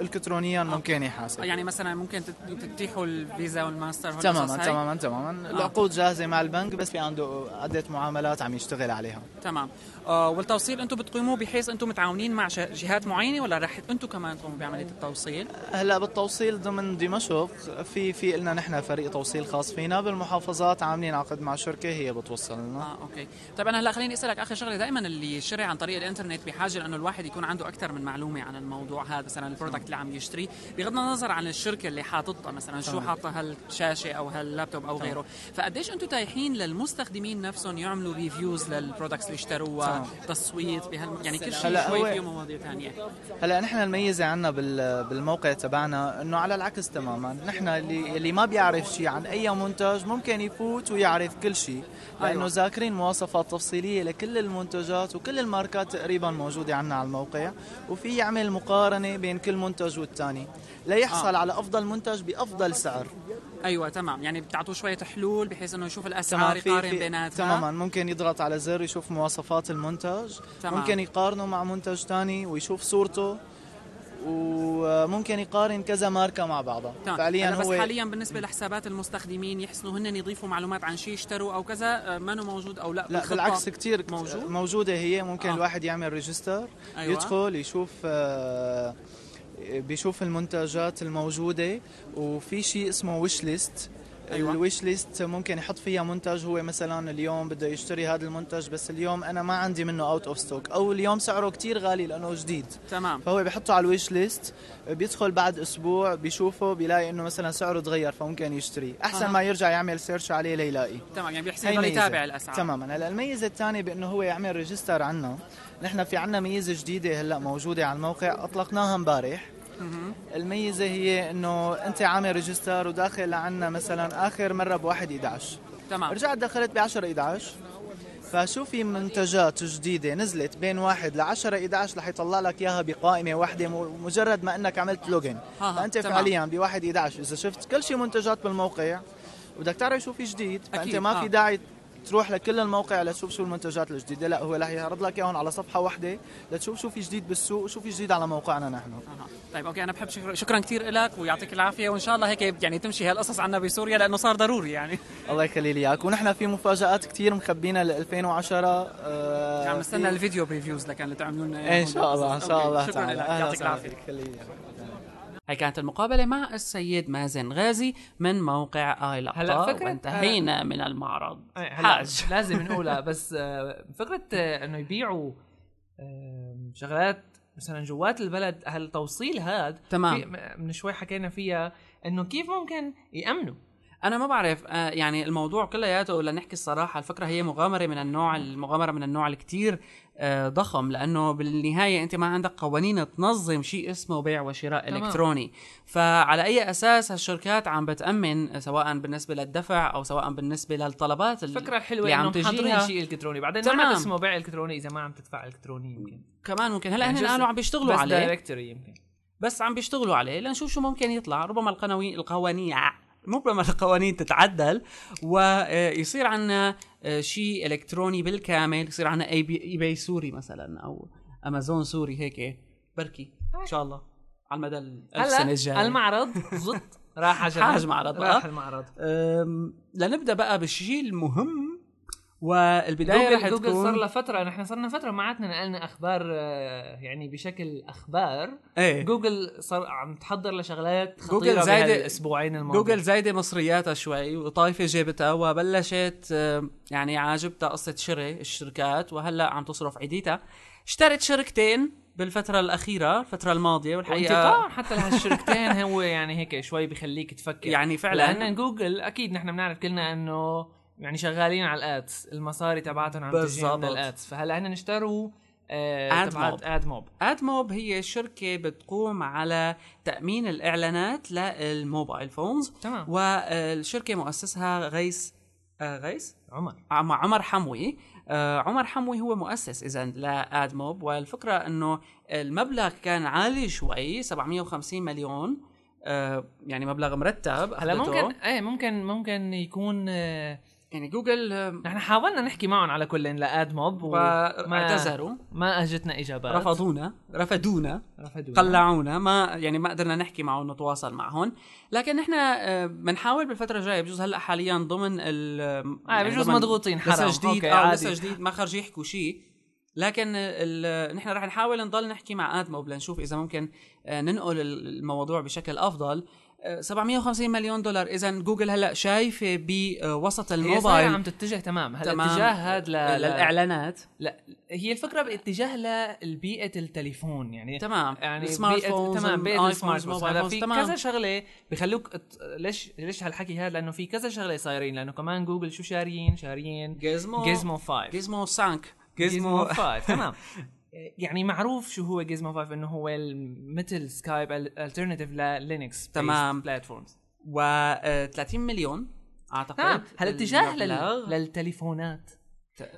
الكترونيا ممكن يحاسب.
يعني مثلا ممكن تت- تتيحوا الفيزا والماستر
تماما؟ تماما تماما. العقود جاهزة مع البنك بس في عنده عدة معاملات عم يشتغل عليها.
تمام. آه والتوصيل أنتم بتقيموه بحيث أنتم متعاونين مع جهات معينة ولا رح أنتم كمان تقوموا بعملية التوصيل؟
هلا بالتوصيل ضمن دمشق في في لنا نحن فريق توصيل خاص فينا بالمحافظات عاملين عقد مع شركة هي بتوصل لنا.
آه okay. طيب أنا هلا خليني أسألك آخر شغلة دائما اللي يشتري عن طريق الإنترنت بحاجة لأنه الواحد يكون عنده أكثر من معلومة. عن الموضوع هذا مثلا ال product اللي عم يشتري بغض النظر عن الشركة اللي حاططها مثلا شو. حاطه هالشاشه أو هاللابتوب
أو.
غيره فقديش أنتم تايحين للمستخدمين نفسهم يعملوا reviews لل products اللي اشتروها. تصويت بهال يعني كل شيء شوي فيه مواضيع ثانية
هلا نحن الميزة عنا بال- بالموقع تبعنا إنه على العكس تماما نحن اللي اللي ما بيعرف شيء عن أي منتج ممكن يفوت ويعرف كل شيء لأنه
أيوة.
ذاكرين مواصفات تفصيلية لكل المنتجات وكل الماركات تقريبا موجودة عنا على الموقع وفي يعمل مقارنة بين كل منتج والثاني ليحصل
آه.
على أفضل منتج بأفضل سعر.
أيوه تمام. يعني بتعطوه شوية حلول بحيث إنه يشوف
الأسعار
يقارن بيناتها
تماما. ممكن يضغط على زر يشوف مواصفات المنتج.
تمام.
ممكن يقارنه مع منتج ثاني ويشوف صورته. وممكن يقارن كذا ماركة مع بعضها
تمام
فعليا
بس
هو
حاليا بالنسبة لحسابات المستخدمين يحسنوا هن يضيفوا معلومات عن شيء اشتروا أو كذا آه، ما موجود أو لا
لا بالعكس كثير
موجود؟
موجودة هي ممكن
آه.
آه. الواحد يعمل register
أيوة.
يدخل يشوف آه، بيشوف المنتجات الموجودة وفي شيء اسمه wish list
أيوة.
ال wish list ممكن يحط فيها منتج هو مثلا اليوم بده يشتري هذا المنتج بس اليوم أنا ما عندي منه out of stock أو اليوم سعره كتير غالي لأنه جديد
تمام
فهو بيحطه على ال wish list بيدخل بعد أسبوع بيشوفه بيلاقي إنه مثلا سعره تغير فممكن يشتري أحسن
أها.
ما يرجع يعمل search عليه ليلاقي
تمام يعني بيحسن يضل. يتابع الأسعار
تماما هلأ الميزة الثانية بإنه هو يعمل register عنا نحن في عنا ميزة جديدة هلأ موجودة على الموقع أطلقناها امبارح. الميزة هي إنه أنت عامل register وداخل عنا مثلا آخر مرة ب 1 11
تمام.
رجعت دخلت ب 10 11 فشو في منتجات جديدة نزلت بين 1 ل 10 11 رح يطلع لك إياها بقائمة واحدة م- مجرد ما إنك عملت
login.
فأنت
تمام.
فعليا ب 1 11 إذا شفت كل شيء منتجات بالموقع بدك تعرف شو في جديد فأنت
أكيد،
ما
آه.
في داعي تروح لكل الموقع لتشوف شو المنتجات الجديدة. لا هو رح يعرض لك إياهم على صفحة واحدة لتشوف شو في جديد بالسوق وشو في جديد على موقعنا نحن.
أها. طيب okay أنا بحب شكرا, شكرا كثير لك ويعطيك العافية وإن شاء الله هيك يعني تمشي هالقصص عنا بسوريا لأنه صار ضروري يعني. [laughs]
الله يخلي لي إياك. ونحن في مفاجآت كثير مخبينا ل 2010 آه
عم نستنى
في-
ال video reviews لكن اللي تعملوا لنا
إن شاء الله
إن.
شاء الله
شكرا لك يعطيك
العافية.
هي كانت المقابلة مع السيد مازن غازي من موقع آي لقطة.
هلا فكرة-
وانتهينا من المعرض.
إيه،
حاج. [laughs]
لازم نقولها بس آه، فكرة آه، إنه يبيعوا آه، شغلات مثلا جوات البلد هالتوصيل هاد
تمام.
من شوي حكينا فيها إنه كيف ممكن يأمنوا؟
أنا ما بعرف آه، يعني الموضوع كلياته لنحكي الصراحة الفكرة هي مغامرة من النوع المغامره من النوع الكتير آه، ضخم لأنه بالنهاية أنت ما عندك قوانين تنظم شيء اسمه بيع وشراء
تمام.
إلكتروني. فعلى أي أساس هالشركات عم بتأمن سواء بالنسبة للدفع أو سواء بالنسبة للطلبات ال-
الفكرة الحلوه
اللي عم تجيها.
شيء إلكتروني. بعدين
تمام.
ما اسمه بيع إلكتروني إذا ما عم تدفع إلكتروني يمكن.
كمان ممكن. هلأ
يعني
هن قالوا عم بيشتغلوا
بس
عليه.
directory يمكن.
بس عم بيشتغلوا عليه لنشوف شو ممكن يطلع. ربما القوانين القوانين ربما القوانين [laughs] تتعدل ويصير عنا شيء إلكتروني بالكامل يصير عنا eBay, eBay سوري مثلا أو أمازون سوري هيك بركي إن شاء الله على المدى الألف سنه
هلا
الجاية
المعرض زط راح عشان
حاج معرض،
راح
آه.
المعرض
أم، لنبدأ بقى بالشيء المهم والبداية
جوجل, جوجل صار
تكون
لها فترة نحن صرنا فترة معاتنا نقلنا أخبار آه، يعني بشكل أخبار.
إيه.
جوجل صار عم تحضر لشغلات
جوجل
خطيره
زايدة-
بهالأسبوعين الماضيين
جوجل زايدة مصرياتها شوي وطايفة جيبتها وبلشت آه، يعني عاجبتها قصة شراء الشركات وهلأ عم تصرف عيديتها اشترت شركتين بالفترة الأخيرة الفترة الماضية والحقيقة
وانتقام حتى لهالشركتين هو يعني هيك شوي بخليك تفكر.
يعني فعلا.
لأن جوجل أكيد نحن بنعرف كلنا إنه يعني شغالين على ال ads المصاري تبعتهم عم تجي. من ال ads فهلا هن اشتروا آه. تبعت AdMob
AdMob هي شركة بتقوم على تأمين الإعلانات لل mobile phones.
تمام.
والشركة مؤسسها غيث آه غيث
عمر.
عم- عمر حموي. آه عمر حموي هو مؤسس اذا لادموب والفكرة إنه المبلغ كان عالي شوي 750 مليون. آه يعني مبلغ مرتب
هلا. ممكن إيه ممكن ممكن يكون آه
يعني جوجل آه،
نحن حاولنا نحكي معهم على كل لادموب
واعتذروا
ما أجتنا إجابات.
رفضونا رفضونا
رفضونا
قلعونا ما يعني ما قدرنا نحكي معهم نتواصل معهم. لكن نحن آه، بنحاول بالفترة الجاية بجوز هلأ حاليا ضمن ال
آه بجوز
ضمن-
مضغوطين حرام.
لسه جديد
أوكي، عادي.
لسه جديد ما خرج يحكوا شيء. لكن ال- نحن رح نحاول نضل نحكي مع AdMob لنشوف إذا ممكن آه، ننقل الموضوع بشكل أفضل. آه، 750 مليون دولار. اذا جوجل هلأ شايفة بوسط
هي
الموبايل
عم تتجه تمام. هلأ
تمام.
اتجاه هذا ل...
للإعلانات.
لا هي الفكرة باتجاه للبيئه التليفون يعني
تمام.
يعني
ال smart
بيئة-
phones
تمام بيئة
ال
smart phones
موبايل هلأ
في
تمام.
كذا شغلة بخلوك ليش ليش هالحكي هذا؟ لأنه في كذا شغلة صايرين. لأنه كمان جوجل شو شاريين؟ شاريين
Gizmo
Gizmo 5
Gizmo cinq
Gizmo 5 تمام. [laughs] يعني معروف شو هو Gizmo 5 إنه هو مثل سكايب alternative للينكس
تمام.
platforms
و 30 مليون أعتقد
تمام هالاتجاه
المبلغ.
لل... للتليفونات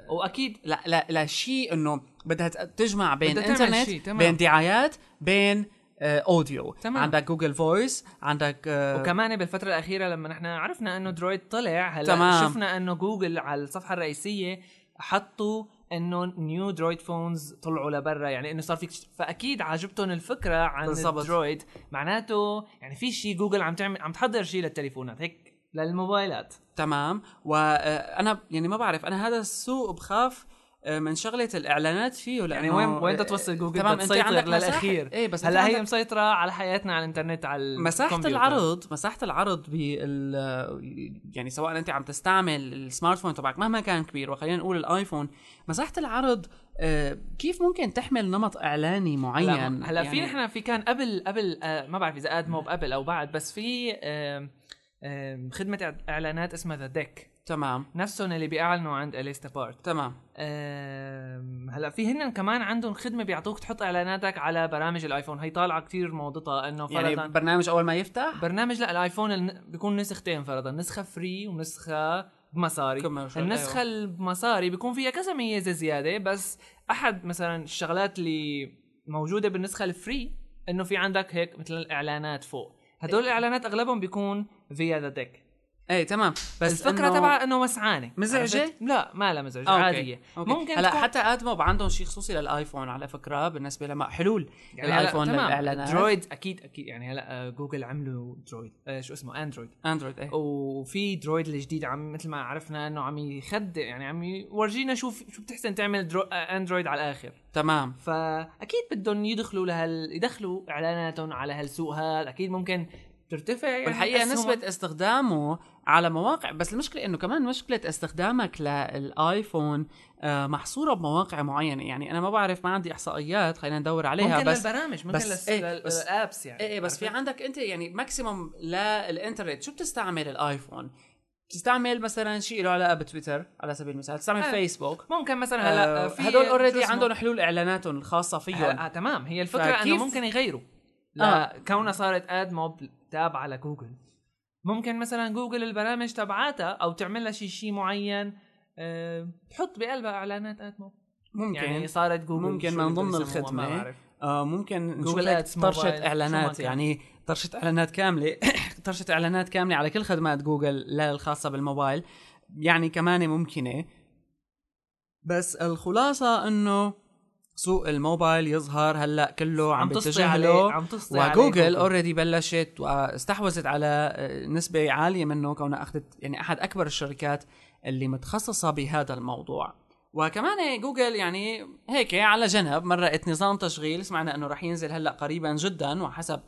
وأكيد
لا لا لا شيء إنه بدها تجمع بين
إنترنت.
بين دعايات بين آه audio
تمام.
عندك Google Voice عندك آه
وكمان بالفترة الأخيرة لما نحن عرفنا إنه Droid طلع هلأ
تمام.
شفنا إنه جوجل على الصفحة الرئيسية حطوا إنه new Droid phones طلعوا لبرا يعني إنه صار فيك فأكيد عجبتهم الفكرة عن
بالضبط.
ال Droid. معناته يعني في شيء جوجل عم تعمل عم تحضر شيء للتليفونات هيك للموبايلات.
تمام. وأنا يعني ما بعرف أنا هذا السوق بخاف آه، من شغلة الإعلانات فيه لأنه
يعني وين وين بدها توصل جوجل؟
تمام
أنت
عندك
للاخير
إيه بس
هلا هي
عندك
مسيطرة على حياتنا على الإنترنت على
مساحة
الكمبيوتر.
العرض مساحة العرض بال يعني سواء أنت عم تستعمل ال smart phone تبعك مهما كان كبير وخلينا نقول الآيفون مساحة العرض آه، كيف ممكن تحمل نمط إعلاني معين؟
هلا هلا في
يعني
نحن في كان قبل قبل آه ما بعرف إذا AdMob قبل أو بعد بس في خدمة إعلانات اسمها The Deck
تمام.
نفسهم اللي بيعلنوا عند A List
Apart
تمام. هلا في هن كمان عندهم خدمة بيعطوك تحط إعلاناتك على برامج الآيفون. هي طالعة كتير موضتها إنه فرضا
يعني
يعني
برنامج أول ما يفتح؟
برنامج لا الآيفون بيكون نسختين فرضا نسخة free ونسخة بمصاري. النسخة
أيوة.
بمصاري بيكون فيها كذا ميزة زيادة بس أحد مثلا الشغلات اللي موجودة بالنسخة ال free إنه في عندك هيك مثل الإعلانات فوق. هدول الإعلانات أغلبهم بيكون via The Deck
إيه تمام. بس
الفكرة
إنه-
تبع إنه مسعانه؟ عرفت؟ لا ما لا مزعجة
آه، okay.
عادية.
okay.
ممكن
هلا
تكون-
حتى AdMob عندهم شيء خصوصي للآيفون على فكرة بالنسبة لما حلول
يعني الآيفون
للإعلانات.
Droid أكيد أكيد. يعني هلا آه، جوجل عملوا Droid آه شو اسمه؟ Android
Android إيه.
وفي Droid الجديد عم مثل ما عرفنا إنه عم يخدع يعني عم يورجينا شو شو بتحسن تعمل درو... آه، Android على الآخر.
تمام.
فأكيد بدهم يدخلوا لهال يدخلوا إعلاناتهم على هالسوق هذا. أكيد ممكن ترتفع يعني والحقيقة.
نسبة استخدامه على مواقع بس المشكلة إنه كمان مشكلة استخدامك للآيفون آه، محصورة بمواقع معينة يعني أنا ما بعرف ما عندي إحصائيات خلينا ندور عليها
ممكن
بس
للبرامج ممكن
بس
لس...
إيه، بس-
لل apps يعني
إيه إيه، بس في؟ عندك أنت يعني maximum للإنترنت شو بتستعمل الآيفون بتستعمل مثلا شيء له علاقة بتويتر على سبيل المثال تستعمل
آه.
فيسبوك
ممكن مثلا هلا
آه،
في
هدول
already؟
عندهم حلول إعلاناتهم الخاصة فيهم
هلا آه تمام هي
الفكرة
إنه ممكن يغيروا لا كونها صارت AdMob تابعه لجوجل ممكن مثلا جوجل البرامج تبعاتها أو تعمل لها شيء شيء معين أه تحط بقلبها إعلانات AdMob
ممكن.
يعني صارت جوجل
ممكن من ضمن.
بعرف.
آه ممكن نشوف
جوجل
لك
شو ما إعلانات.
يعني طرشة إعلانات كاملة. [coughs] طرشة إعلانات كاملة على كل خدمات جوجل لا الخاصة بالموبايل. يعني كمان ممكنة. بس الخلاصة إنه سوق الموبايل يظهر هلأ كله عم
عم
بيتجه
عليه
له.
عم
وجوجل already بلشت واستحوذت على نسبة عالية منه كونها أخذت يعني أحد أكبر الشركات اللي متخصصة بهذا الموضوع. وكمان جوجل يعني هيك على جنب مرقت نظام تشغيل سمعنا إنه رح ينزل هلأ قريبا جدا وحسب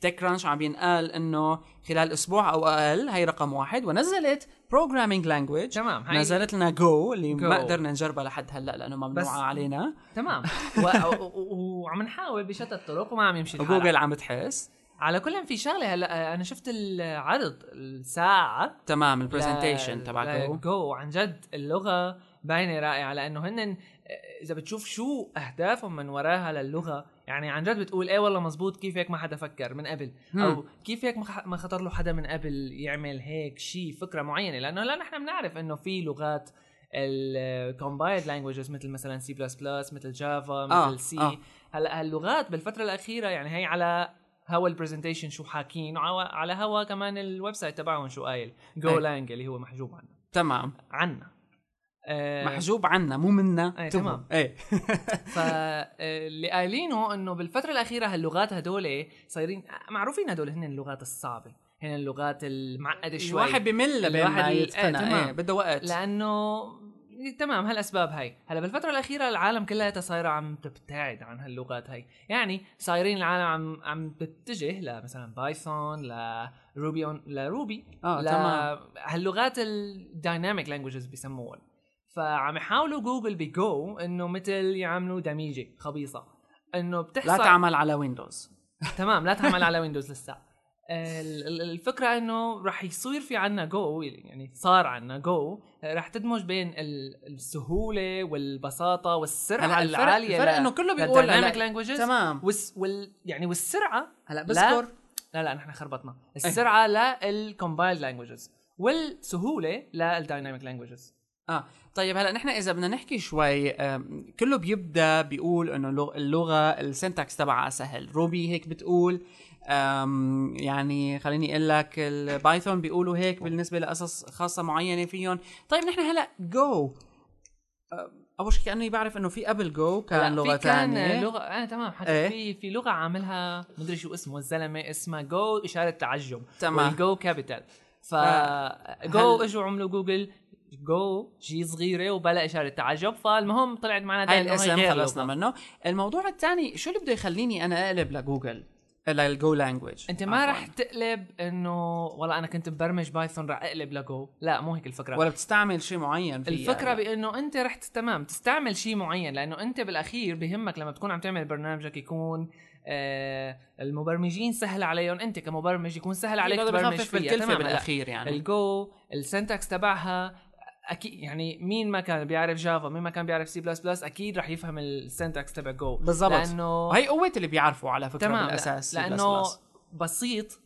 TechCrunch عم ينقال إنه خلال أسبوع أو أقل هي رقم واحد ونزلت programming language
تمام هاي
نزلت لنا جو اللي
Go.
ما قدرنا نجربها لحد هلأ لأنه ممنوعه
بس-
علينا.
تمام. و- [laughs] و- و- وعم نحاول بشتى الطرق وما عم يمشي الحال.
وجوجل عم تحس.
على كل في شغلة هلأ أنا شفت العرض الساعة
تمام ال presentation تبع Go
Go عن جد اللغة باينة رائعة لأنه هن إذا بتشوف شو أهدافهم من وراها للغة يعني عن جد بتقول إيه والله مزبوط كيف هيك ما حدا فكر من قبل؟ أو كيف هيك ما خطر له حدا من قبل يعمل هيك شيء فكرة معينة؟ لأنه هلا نحن بنعرف إنه في لغات ال compiled languages مثل مثلا C++ مثل Java
آه،
مثل C
آه.
هلأ هاللغات بالفترة الأخيرة يعني هي على هوا ال presentation شو حاكين وعلى على هوا كمان ال website تبعهم شو قايل
Go.
Lang اللي هو محجوب عنا
تمام.
عنا. آه،
محجوب عنا مو منا.
إيه،
تمام. إيه. [laughs]
فاللي قايلينه إنه بالفترة الأخيرة هاللغات هدول صايرين معروفين هدول هن اللغات الصعبة هن اللغات المعقدة شوي.
الواحد بمل لبين
الواحد
ما يتقنها
تمام.
إيه بده وقت.
لأنه تمام هالأسباب هاي. هلأ بالفترة الأخيرة العالم كلها صايرة عم تبتعد عن هاللغات هاي. يعني صايرين العالم عم عم تتجه لمثلا Python ل Ruby on-
ل Ruby آه
ل-
تمام.
هاللغات ال dynamic languages بيسموهم فعم يحاولوا جوجل بجو إنه مثل يعملوا دميجة خبيصة. إنه بتحصل
لا تعمل على ويندوز [laughs]
تمام لا تعمل على ويندوز لسه ال- ال- الفكرة إنه رح يصير في عنا جو يعني صار عنا جو رح تدمج بين ال- السهولة والبساطة والسرعة
هلا الفرق
العالية
الفرق إنه كله بيقول dynamic
languages
تمام.
وس وال يعني والسرعة
هلا
لا
بذكر.
لا لا نحن خربطنا. السرعة لل compiled languages والسهولة لل
dynamic languages آه. طيب هلا نحن إذا بدنا نحكي شوي كله بيبدأ بيقول إنه اللغ- اللغة ال syntax تبعها سهل. Ruby هيك بتقول يعني خليني أقول لك ال Python بيقولوا هيك بالنسبة لقصص خاصة معينة فيهم. طيب نحن هلا جو أول شيء كأني بعرف إنه في قبل جو كان لغه
في كان
ثانية
لغة آه تمام. حتى
إيه.
في في لغة عاملها مدري شو اسمه الزلمة اسمها جو إشارة تعجب.
تمام.
وال Go capital ف
هل-
جو إجوا عملوا جوجل جو جي صغيرة وبلا إشارة تعجب فالمهم طلعت معنا
هاي الاسم خلصنا. منه. الموضوع الثاني شو اللي بده يخليني أنا أقلب لجوجل؟ لل Go
language. أنت ما رح تقلب إنه والله أنا كنت مبرمج Python رح أقلب ل Go. لا مو هيك الفكرة.
ولا بتستعمل شيء معين فيها.
الفكرة بإنه أنت رح تمام تستعمل شيء معين لأنه أنت بالأخير بهمك لما تكون عم تعمل برنامجك يكون آه المبرمجين سهل عليهم أنت كمبرمج يكون سهل عليك تبرمج فيها.
الكلفة
تمام هلا.
بالأخير يعني.
ال Go ال syntax تبعها أكيد يعني مين ما كان بيعرف جافا مين ما كان بيعرف سي بلس بلس أكيد رح يفهم ال syntax تبع Go
بالضبط.
لأنه
وهي قوة اللي بيعرفوا على فكرة
تمام
بالأساس
لا- لأنه بسيط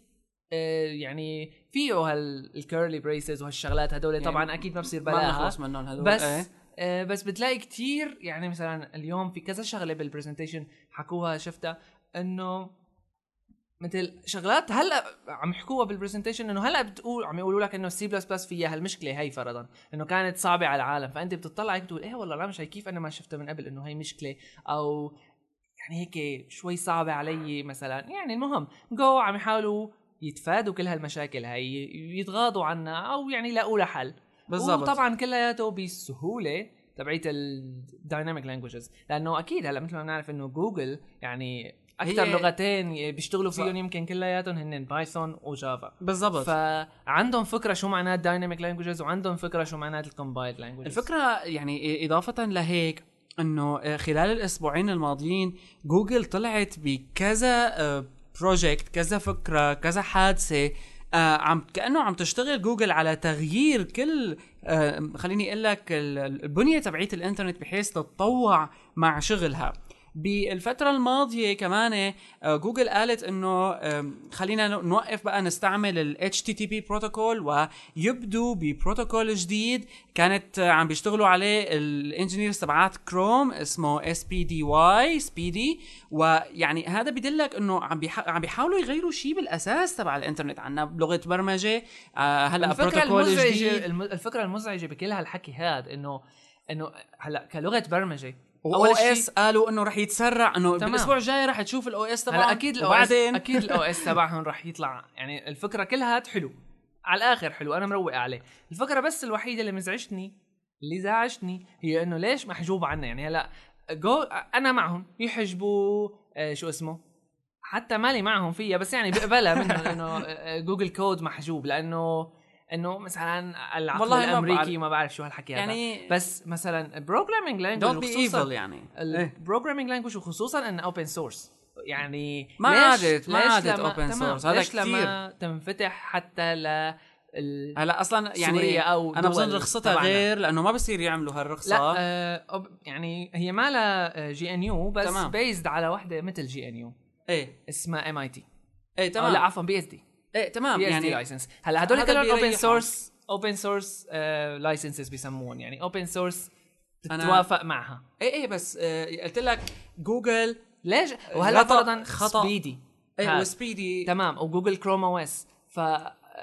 آه، يعني فيه هال curly braces وهالشغلات هدول
يعني
طبعا أكيد ما بصير
ما
بلاها
نخلص منهم هدول
بس
إيه.
آه بس بتلاقي كتير يعني مثلا اليوم في كذا شغلة بال presentation حكوها شفتها إنه مثل شغلات هلا عم يحكوها بال presentation إنه هلا بتقول عم يقولوا لك إنه السي بلس بلس فيها هالمشكلة هي فرضا إنه كانت صعبة على العالم فأنت بتطلع هيك بتقول إيه والله لا مش هي كيف أنا ما شفتها من قبل إنه هي مشكلة؟ أو يعني هيك شوي صعبة علي مثلا. يعني المهم جو عم يحاولوا يتفادوا كل هالمشاكل هي يتغاضوا عنها أو يعني يلاقوا لها حل.
بالضبط.
وطبعا كلياته بالسهوله تبعيت ال dynamic languages لأنه أكيد هلا مثل ما بنعرف إنه جوجل يعني أكثر
هي-
لغتين بيشتغلوا فيهم يمكن كلياتهم هن Python و Java.
بالضبط.
فعندهم فكرة شو معنات dynamic languages وعندهم فكرة شو معنات ال compiled
languages الفكرة يعني إضافة لهيك إنه خلال الأسبوعين الماضيين جوجل طلعت بكذا project كذا فكرة كذا حادثة آه عم كأنه عم تشتغل جوجل على تغيير كل آه خليني أقول لك ال- ال- البنية تبعيت الإنترنت بحيث تتطوع مع شغلها. بالفترة الماضية كمان آه، جوجل قالت إنه خلينا نوقف بقى نستعمل ال HTTP بروتوكول ويبدوا ببروتوكول جديد كانت آه، عم بيشتغلوا عليه ال engineers تبعات كروم اسمه SPDY SPDY ويعني هذا بدلك إنه عم بيح... عم بيحاولوا يغيروا شيء بالأساس تبع الانترنت عنا بلغة برمجة آه
هلأ
بروتوكول جديد.
الم- الفكرة المزعجة بكل هالحكي هذا انه إنه هلأ كلغة برمجه
أو OS قالوا إنه رح يتسرع
إنه.
بالأسبوع الجاي رح تشوف ال OS تبعهم.
هلا أكيد ال O
وبعدين؟
أكيد ال OS [laughs] تبعهم رح يطلع. يعني الفكرة كلها حلو. على الآخر حلو أنا مروق عليه. الفكرة بس الوحيدة اللي مزعجتني اللي زعجتني هي إنه ليش محجوب عنا يعني هلا جو أنا معهم يحجبوا آه شو اسمه؟ حتى مالي معهم فيها بس يعني بقبلها منهم [laughs] إنه آه، جوجل كود محجوب لأنه انه مثلا العقل
والله
الأمريكي
بعرف.
ما بعرف شو هالحكي يعني
يعني
بس مثلا بروجرامينج
دونت
لانجوج
بي ايفل يعني.
البروجرامينج لانجوج وخصوصا انه اوبن سورس يعني
ما عادت- ما عادت
تمام،
source، هذا
ليش لما تنفتح حتى ل
هلا أصلا يعني
سوريا أو
أنا بظن رخصتها
تبعنا.
غير لأنه ما بصير يعملوا هالرخصة.
لا آه يعني هي ما لها GNU بس. بيزد على وحدة مثل GNU.
إيه.
اسمها MIT
إيه
تمام لا عفوا BSD
إيه تمام.
بي
يعني
license هلا هدول كلهم
open.
source open source licenses بيسموهم يعني open
source
تتوافق معها.
إيه إيه بس آه قلت لك جوجل
ليش؟ وهلا فرضا
خطأ.
SPDY
إيه.
و
SPDY
تمام. وجوجل Chrome OS ف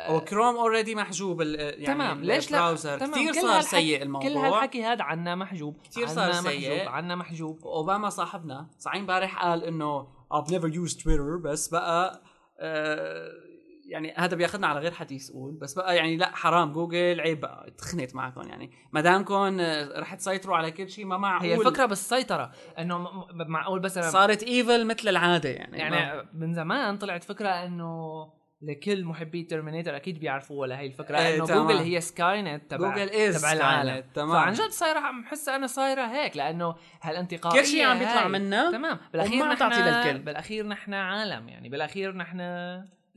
و Chrome already محجوب يعني
تمام. ليش لا؟ تمام.
كثير صار سيء الموضوع.
كل هالحكي هذا عنا محجوب.
كتير صار سيء.
عنا محجوب.
اوباما صاحبنا صحيح امبارح قال إنه I've never used Twitter بس بقى آه يعني هذا بياخذنا على غير حديث قول بس بقى يعني لا حرام جوجل عيب بقى تخنت معكم يعني ما دامكم آه، رح تسيطروا على كل شيء ما معقول
هي الفكرة بالسيطرة إنه معقول بس
صارت evil مثل العادة يعني ما-
يعني من زمان طلعت فكرة إنه لكل محبي Terminator أكيد بيعرفوها لهي الفكرة
إيه،
إنه
تمام.
جوجل هي Skynet تبع
جوجل is
تبع العالم
تمام.
فعن جد صايرة عم بحسها أنا صايرة هيك لأنه هالانتقائيه
كل شيء عم بيطلع. منها
تمام
بالأخير
نحن
للكل.
بالأخير نحن عالم يعني بالأخير نحن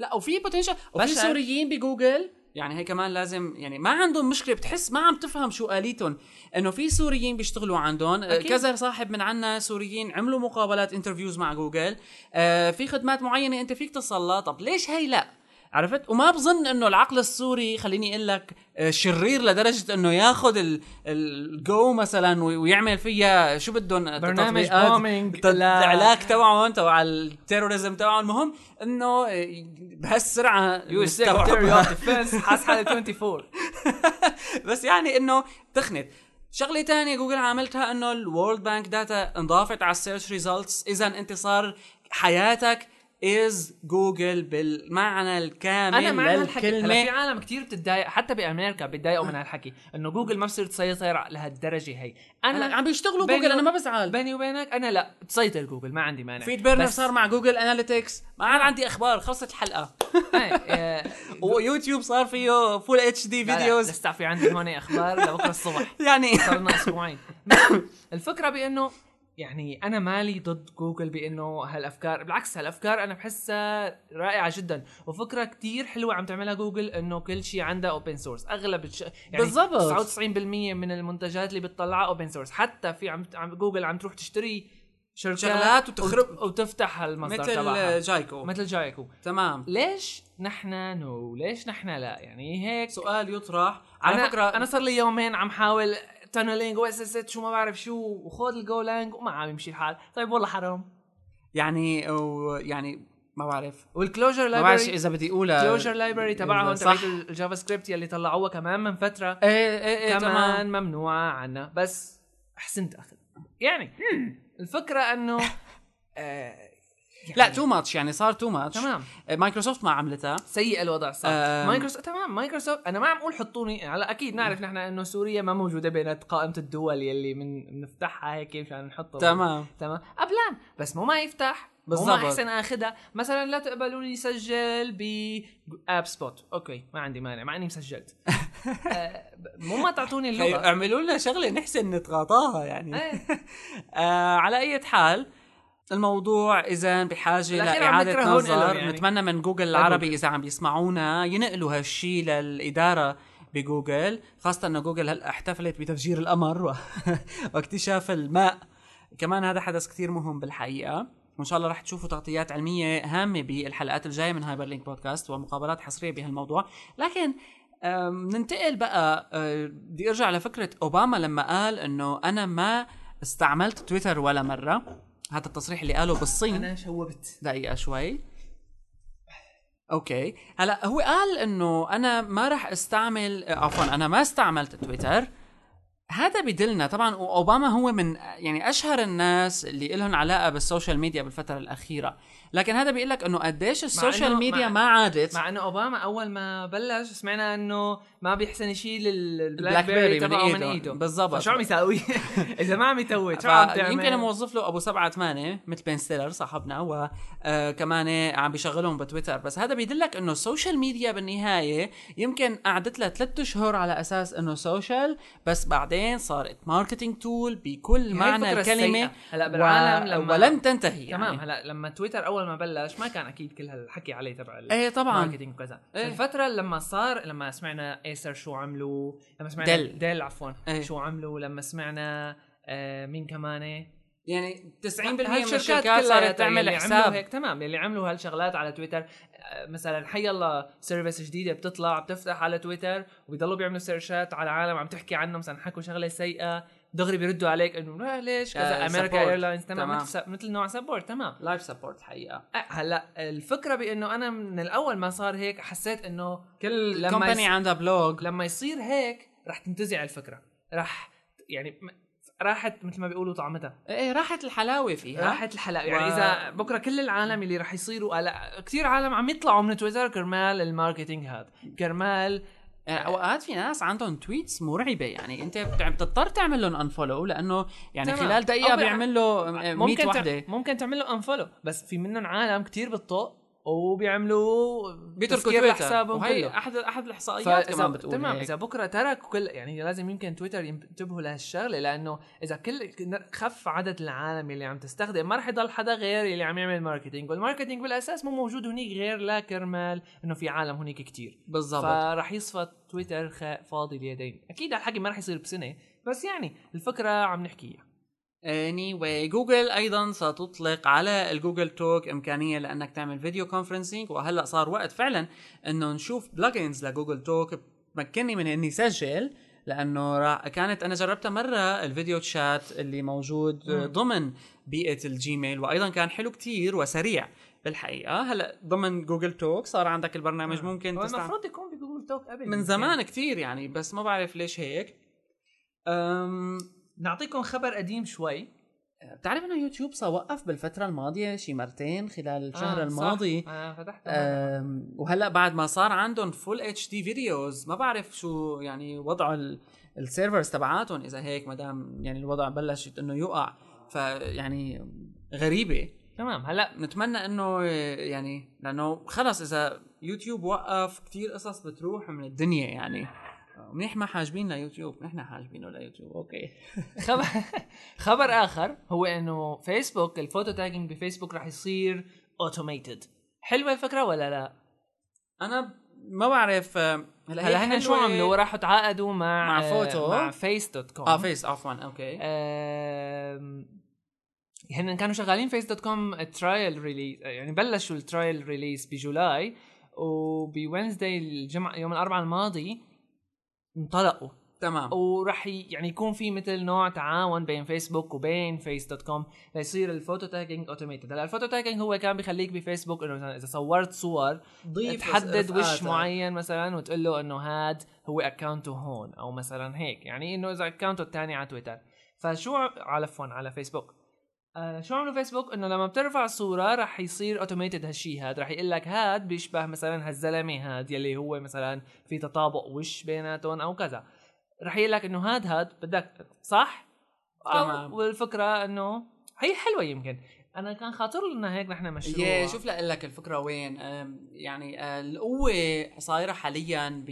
لا وفي potential وفي. سوريين بجوجل؟ يعني هي كمان لازم يعني ما عندهم مشكلة بتحس ما عم تفهم شو آليتهم إنه في سوريين بيشتغلوا عندهم. آه،
أكيد.
كذا صاحب من عنا سوريين عملوا مقابلات interviews مع جوجل. آه في خدمات معينة أنت فيك تصل لها طب ليش هي لا؟ عرفت؟ وما بظن إنه العقل السوري خليني أقول لك آه، شرير لدرجة إنه ياخذ الجو مثلا وي- ويعمل فيها شو بدهم؟
برنامج لا.
العلاج تبعهم تبع ال terrorism تبعهم. المهم إنه آه، بهالسرعة
يو
نستوعبها.
defense [laughs] حاس حالي 24 [laughs]
بس يعني إنه تخنت. شغلة تانية جوجل عملتها إنه ال World Bank data انضافت على ال search results اذا انت صار حياتك is جوجل بالمعنى الكامل
أنا مع هالحكي هلا في عالم كتير بتتضايق حتى بأمريكا بتضايقوا من هالحكي إنه جوجل ما بصير تسيطر لهالدرجة هي.
أنا
أنا
عم بيشتغلوا جوجل
أنا
ما بزعل.
بيني وبينك أنا لا تسيطر جوجل ما عندي مانع. FeedBurner
صار مع Google Analytics ما عاد عندي أخبار خلصت الحلقة. [laughs]
إيه، [laughs] آه،
ويوتيوب صار فيه
full HD
videos
لسه في عندي هون أخبار لبكرة الصبح. [laughs]
يعني
صار لنا أسبوعين. الفكرة بأنه يعني أنا مالي ضد جوجل بإنه هالأفكار بالعكس هالأفكار أنا بحسها رائعة جدا وفكرة كتير حلوة عم تعملها جوجل إنه كل شيء عندها open source أغلب الش... يعني
بالضبط.
99% من المنتجات اللي بتطلعها open source حتى في عم... عم جوجل عم تروح تشتري شركات
شغلات وتخرب-
وت... وتفتح هالمصدر
مثل
تبعها.
Jaiku.
مثل Jaiku.
تمام.
ليش نحن no ليش نحن لا؟ يعني هيك.
سؤال يطرح. على
أنا
فكرة
أنا صار لي يومين عم حاول tunneling و SSH وما بعرف شو وخذ ال Go lang وما عم يمشي الحال. طيب والله حرام.
يعني يعني ما بعرف.
وال Closure
ما بعرف
library
إذا بدي أقولها.
Closure library تبعهم. تبعت ال JavaScript يلي طلعوها كمان من فترة.
إيه إيه إيه
كمان
تمام
ممنوعه عنا. بس أحسنت اخذ يعني الفكرة إنه [laughs] آه يعني.
لا too much يعني صار too much
تمام.
مايكروسوفت ما عملتها
سيء الوضع صار
آم.
مايكروسوفت تمام مايكروسوفت أنا ما عم أقول حطوني هلأ أكيد نعرف نحن إنه سوريا ما موجودة بين قائمة الدول يلي من بنفتحها هيك مشان نحطها.
تمام.
تمام. قبلان بس مو ما يفتح
بالضبط.
ما أحسن آخذها. مثلا لا تقبلوا لي سجل ب App Spot okay ما عندي مانع مع إني مسجلت. [laughs] آه، مو ما تعطوني اللغة.
اعملوا لنا شغلة نحسن نتغاطاها يعني.
إيه. [laughs]
آه على أي حال الموضوع
إذا بحاجة
لاعاده نظر
يعني.
نتمنى من جوجل العربي إذا عم بيسمعونا ينقلوا هالشي للإدارة بجوجل خاصة إنه جوجل هلأ احتفلت بتفجير القمر و... [laughs] واكتشاف الماء. كمان هذا حدث كثير مهم بالحقيقة. وإن شاء الله رح تشوفوا تغطيات علمية هامة بالحلقات الجاية من هايبر لينك بودكاست ومقابلات حصرية بهالموضوع. لكن ننتقل بقى أه، بدي أرجع لفكرة أوباما لما قال إنه أنا ما استعملت تويتر ولا مرة. هذا التصريح اللي قاله بالصين.
أنا شوبت.
دقيقة شوي. okay. هلا هو قال إنه أنا ما راح أستعمل عفوا أنا ما استعملت تويتر. هذا بدلنا طبعا اوباما هو من يعني أشهر الناس اللي لهم علاقة بال social media بالفترة الأخيرة. لكن هذا بيقول لك إنه قديش
ال
social
media
ما عادت
مع إنه أوباما أول ما بلش سمعنا إنه ما بيحسن يشيل
ال
BlackBerry
من
تبعه من
إيده.
إيده
بالضبط.
فشو عم يساوي؟ [laughs] إذا ما عم يتوت شو عم تعمل؟
يمكن موظف له أبو سبعة ثمانية مثل Ben Stiller صاحبنا وكمان عم بيشغلهم بتويتر بس هذا بيدلك إنه ال social media بالنهاية يمكن قعدت لها ثلاثة اشهر على أساس إنه social بس بعدين صارت marketing tool بكل معنى
السيئة. هلأ بالعالم لما
ولن تنتهي يعني.
تمام هلأ لما تويتر أول ما بلش ما كان أكيد كل هالحكي عليه تبع
إيه طبعا
marketing وكذا
إيه.
الفترة لما صار لما سمعنا Acer شو عملوا لما سمعنا
Dell.
Dell عفوا
إيه.
شو عملوا لما سمعنا آه مين كمان
يعني 90% من الشركات صارت تعمل حساب
هيك تمام اللي عملوا هالشغلات على تويتر آه، مثلا حي الله service جديدة بتطلع بتفتح على تويتر وبيضلوا بيعملوا search ات على عالم عم تحكي عنه مثلا حكوا شغلة سيئة دغري بيردوا عليك إنه لا ليش؟ كذا.
آه،
American
support.
Airlines تمام. مثل مثل نوع support تمام.
live support
الحقيقة هلأ الفكرة بإنه أنا من الأول ما صار هيك حسيت إنه
كل
لما
company
يص-
عندها blog
لما يصير هيك رح تنتزع الفكرة. رح يعني راحت مثل ما بيقولوا طعمتها.
إيه راحت الحلاوة فيها.
راحت الحلاوة. يعني
و-
إذا بكرة كل العالم اللي رح يصيروا هلأ كثير عالم عم يطلعوا من تويتر كرمال ال marketing هذا كرمال
يعني أوقات في ناس عندهم tweets مرعبة يعني أنت بتضطر تعمل لهم unfollow لأنه يعني
تمام.
خلال
دقيقة
بيعمل له 100
ممكن وحدة. ممكن تعمل له unfollow بس في منهم عالم كتير بتطق وبيعملوا
بيتركوا تويتر
لحسابهم
وهي
كله.
احد أحد
الإحصائيات
كمان بتقول
تمام. إذا بكرة تركوا كل يعني لازم يمكن تويتر ينتبهوا لهالشغلة لأنه إذا كل خف عدد العالم اللي عم تستخدم ما رح يضل حدا غير اللي عم يعمل marketing وال marketing بالأساس مو موجود هنيك غير لا كرمال إنه في عالم هنيك كتير.
بالضبط.
فراح يصفى تويتر فاضي اليدين. أكيد هالحكي ما رح يصير بسنة بس يعني الفكرة عم نحكيها.
Anyway, جوجل أيضا ستطلق على الجوجل توك إمكانية لأنك تعمل video conferencing وهلأ صار وقت فعلا إنه نشوف plugins لجوجل توك بمكنني من إني سجل لأنه را- كانت أنا جربتها مرة ال video chat اللي موجود. ضمن بيئة الجيميل وأيضا كان حلو كتير وسريع بالحقيقة. هلأ ضمن جوجل توك صار عندك البرنامج ممكن
هو
تستعمل
المفروض يكون بجوجل توك قبل
من زمان كتير يعني بس ما بعرف ليش هيك. أم
نعطيكم خبر قديم شوي.
بتعرف إنه يوتيوب صار وقف بالفترة الماضية شي مرتين خلال الشهر
آه،
الماضي.
صح. آه فتحت
وهلأ بعد ما صار عندهم full HD videos ما بعرف شو يعني وضع ال- السيرفرز تبعاتهم. إذا هيك ما دام يعني الوضع بلش إنه يقع فيعني غريبة.
تمام هلأ.
نتمنى إنه يعني لأنه خلص إذا يوتيوب وقف كتير قصص بتروح من الدنيا يعني. منيح ما حاجبين ليوتيوب نحن حاجبينه ليوتيوب okay. [laughs]
خبر خبر آخر هو إنه فيسبوك ال photo tagging بفيسبوك راح يصير automated حلوة الفكرة ولا لا؟
أنا ما بعرف آه، هلا
هلأ هن شو عملوا راحوا تعاقدوا مع
مع
آه،
فوتو.
مع Face dot com
آه Face عفوا okay.
آم، هن كانوا شغالين Face dot com trial release يعني بلشوا ال trial release ب July وب Wednesday الجمعة يوم الأربعاء الماضي انطلقوا.
تمام.
وراح يعني يكون في مثل نوع تعاون بين فيسبوك وبين Face dot com ليصير ال photo tagging automated هلأ ال photo tagging هو كان بيخليك بفيسبوك إنه مثلا إذا صورت صور
ضيف
تحدد وش. معين مثلا وتقول له إنه هاد هو account ته هون أو مثلا هيك. يعني إنه إذا account ته الثاني على تويتر فشو على عفوا على فيسبوك آه شو عملوا فيسبوك إنه لما بترفع صورة رح يصير automated هالشي هاد. رح يقول لك هاد بيشبه مثلا هالزلمة هاد يلي هو مثلا في تطابق وش بيناتهم أو كذا. رح يقول لك إنه هاد هاد بدك صح؟
تمام.
والفكرة إنه هي حلوة يمكن. أنا كان خاطر لنا هيك نحن مشروع.
يا شوف لك الفكرة وين. يعني آه، القوة صايرة حاليا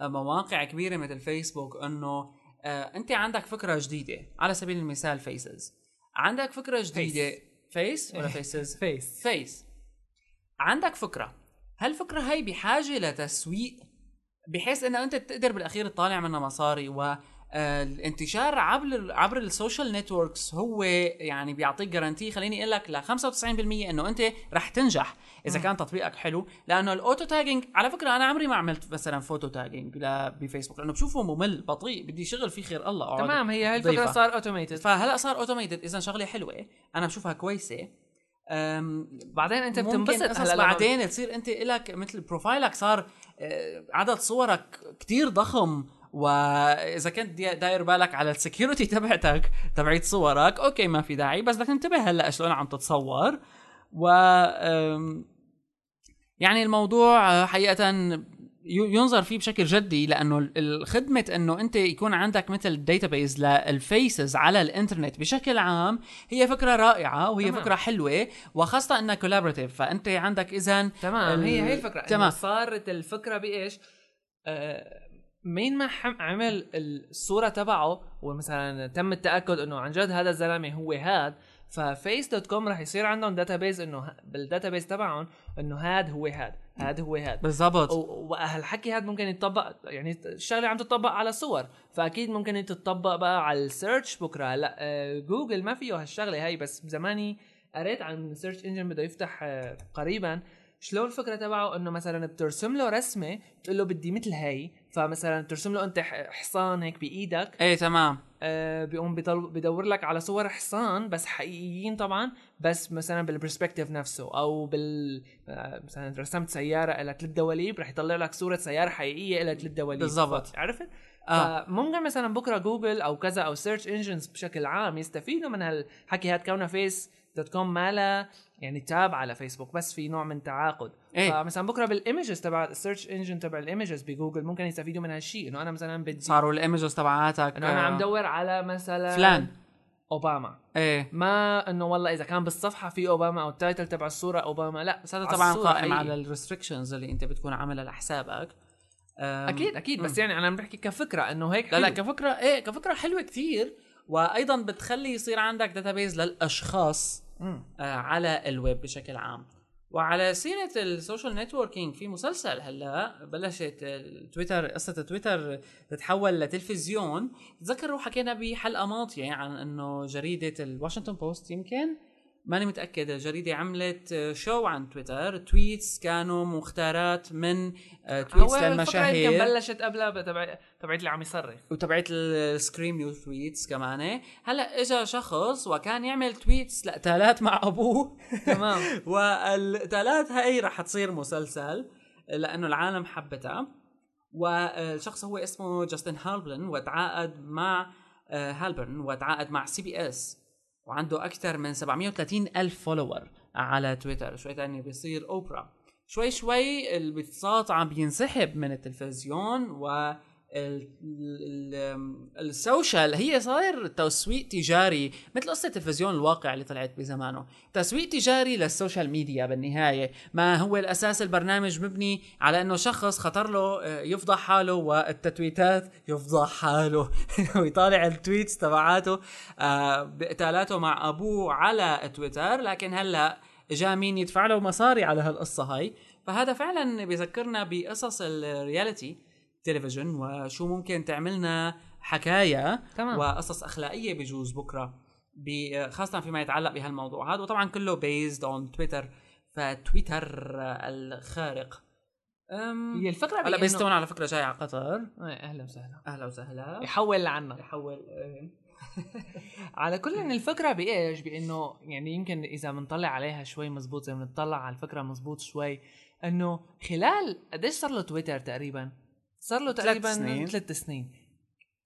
بمواقع كبيرة مثل فيسبوك إنه آه، أنت عندك فكرة جديدة. على سبيل المثال faces عندك فكرة جديدة face ولا faces
face
face عندك فكرة. هالفكره هي بحاجة لتسويق؟ بحيث إنه أنت تقدر بالأخير تطالع منها مصاري و الانتشار عبر عبر ال social networks هو يعني بيعطيك guarantee خليني أقول لك ل 95% إنه أنت رح تنجح إذا كان تطبيقك حلو لأنه ال auto tagging على فكرة أنا عمري ما عملت مثلا photo tagging ل- بفيسبوك لأنه بشوفه ممل بطيء بدي شغل فيه خير الله
تمام هي هاي
الفكرة.
صار automated
فهلأ صار automated اذا شغلة حلوة أنا بشوفها كويسة.
بعدين
أنت
بتنبسط هلأ
بعدين تصير أنت لك مثل profile ك صار آه، عدد صورك كتير ضخم. وإذا كنت داير بالك على ال security تبعتك تبعت صورك okay ما في داعي بس بدك تنتبه هلا شلون عم تتصور و يعني الموضوع آه، حقيقة ينظر فيه بشكل جدي لأنه ال- الخدمة إنه أنت يكون عندك مثل database لل faces على الإنترنت بشكل عام هي فكرة رائعة وهي
تمام.
فكرة حلوة وخاصة إنها collaborative فأنت عندك اذا
تمام
ال-
هي هي الفكرة.
تمام
صارت الفكرة بإيش؟ آه مين ما عمل الصورة تبعه ومثلا تم التأكد إنه عن جد هذا الزلمة هو هاد ف Face dot com رح يصير عندهم database إنه ه- بال database تبعهم إنه هاد هو هاد هاد هو هاد.
بالضبط.
وهالحكي هاد ممكن يتطبق يعني الشغلة عم تطبق على صور فأكيد ممكن تتطبق بقى على ال search بكرة. هلا آه، جوجل ما فيه هالشغلة هاي بس زماني قريت عن search engine بده يفتح آه، قريبا. شلون الفكرة تبعه؟ إنه مثلا بترسم له رسمة بتقول له بدي مثل هاي. فمثلا بترسم له أنت حصان هيك بإيدك.
إيه تمام.
آه، بيقوم بدور لك على صور حصان بس حقيقيين طبعا بس مثلا بال perspective نفسه. أو بال آه، مثلا رسمت سيارة لها ثلاث دواليب رح يطلع لك صورة سيارة حقيقية لها ثلاث دواليب
بالضبط.
عرفت؟
آه.
فممكن مثلا بكرة جوجل أو كذا أو search engines بشكل عام يستفيدوا من هالحكي هاد كونه Face dot com ما لا يعني tab على فيسبوك بس في نوع من تعاقد
إيه.
فمثلا بكرة بال images تبع ال search engine تبع ال images بجوجل ممكن يستفيدوا من هالشيء إنه أنا مثلا بدي
صاروا ال images تبعاتك
إنه أنا
آه،
عم دور على مثلا
فلان
أوباما
إيه
ما إنه والله إذا كان بالصفحة في أوباما أو ال title تبع الصورة أوباما لا
بس هذا طبعا قائم. على ال restrictions اللي أنت بتكون عاملها لحسابك
أكيد أكيد بس يعني أنا عم بحكي كفكرة إنه هيك
لا لا. كفكرة إيه كفكرة حلوة كتير وأيضا بتخلي يصير عندك database
للأشخاص.
آه، على الويب بشكل عام. وعلى سيرة ال social networking في مسلسل هلا بلشت تويتر قصة تويتر تتحول لتلفزيون. تذكروا حكينا بحلقة ماضية عن إنه جريدة الواشنطن بوست يمكن؟ ماني متأكد الجريدة عملت آه، شو عن تويتر tweets كانوا مختارات من آه،
tweets يمكن
للمشاهير.
بلشت قبلها تبع تبعت اللي عم يصرخ.
وتبعت ال scream you tweets كمان هلأ اجى شخص وكان يعمل tweets لقتالات مع أبوه.
تمام. [laughs]
والقتالات هاي رح تصير مسلسل لأنه العالم حبتها. والشخص هو اسمه جاستن هالبرن وتعاقد مع آه، هالبرن وتعاقد مع CBS وعنده أكثر من 730 ألف follower على تويتر. شوي تاني بيصير أوبرا. شوي شوي البساط عم بينسحب من التلفزيون و ال social هي صاير تسويق تجاري مثل قصة التلفزيون الواقع اللي طلعت بزمانه. تسويق تجاري لل social media بالنهاية. ما هو الأساس البرنامج مبني على إنه شخص خطر له آه، يفضح حاله والتتويتات يفضح حاله. [laughs] ويطالع ال tweets تبعاته آه، بقتالاته مع أبوه على تويتر. لكن هلأ جاء مين يدفع له مصاري على هالقصة هاي؟ فهذا فعلا بيذكرنا بقصص ال reality تلفزيون وشو ممكن تعملنا حكاية
تمام.
وقصص أخلاقية بجوز بكرة ب- خاصة فيما يتعلق بهالموضوع. هذا وطبعا كله based on تويتر فتويتر الخارق. أم
هي الفكرة
هلا
بيز
ستون على فكرة جاي على قطر.
إيه، أهلا وسهلا.
أهلا وسهلا.
يحول لعنا
يحول إيه. [laughs]
على كل إن الفكرة بإيش؟ بإنه يعني يمكن إذا بنطلع عليها شوي مزبوط زي بنطلع على الفكرة مزبوط شوي إنه خلال قديش صار له تويتر تقريبا؟ صار له تقريبا
سنين.
ثلاث سنين.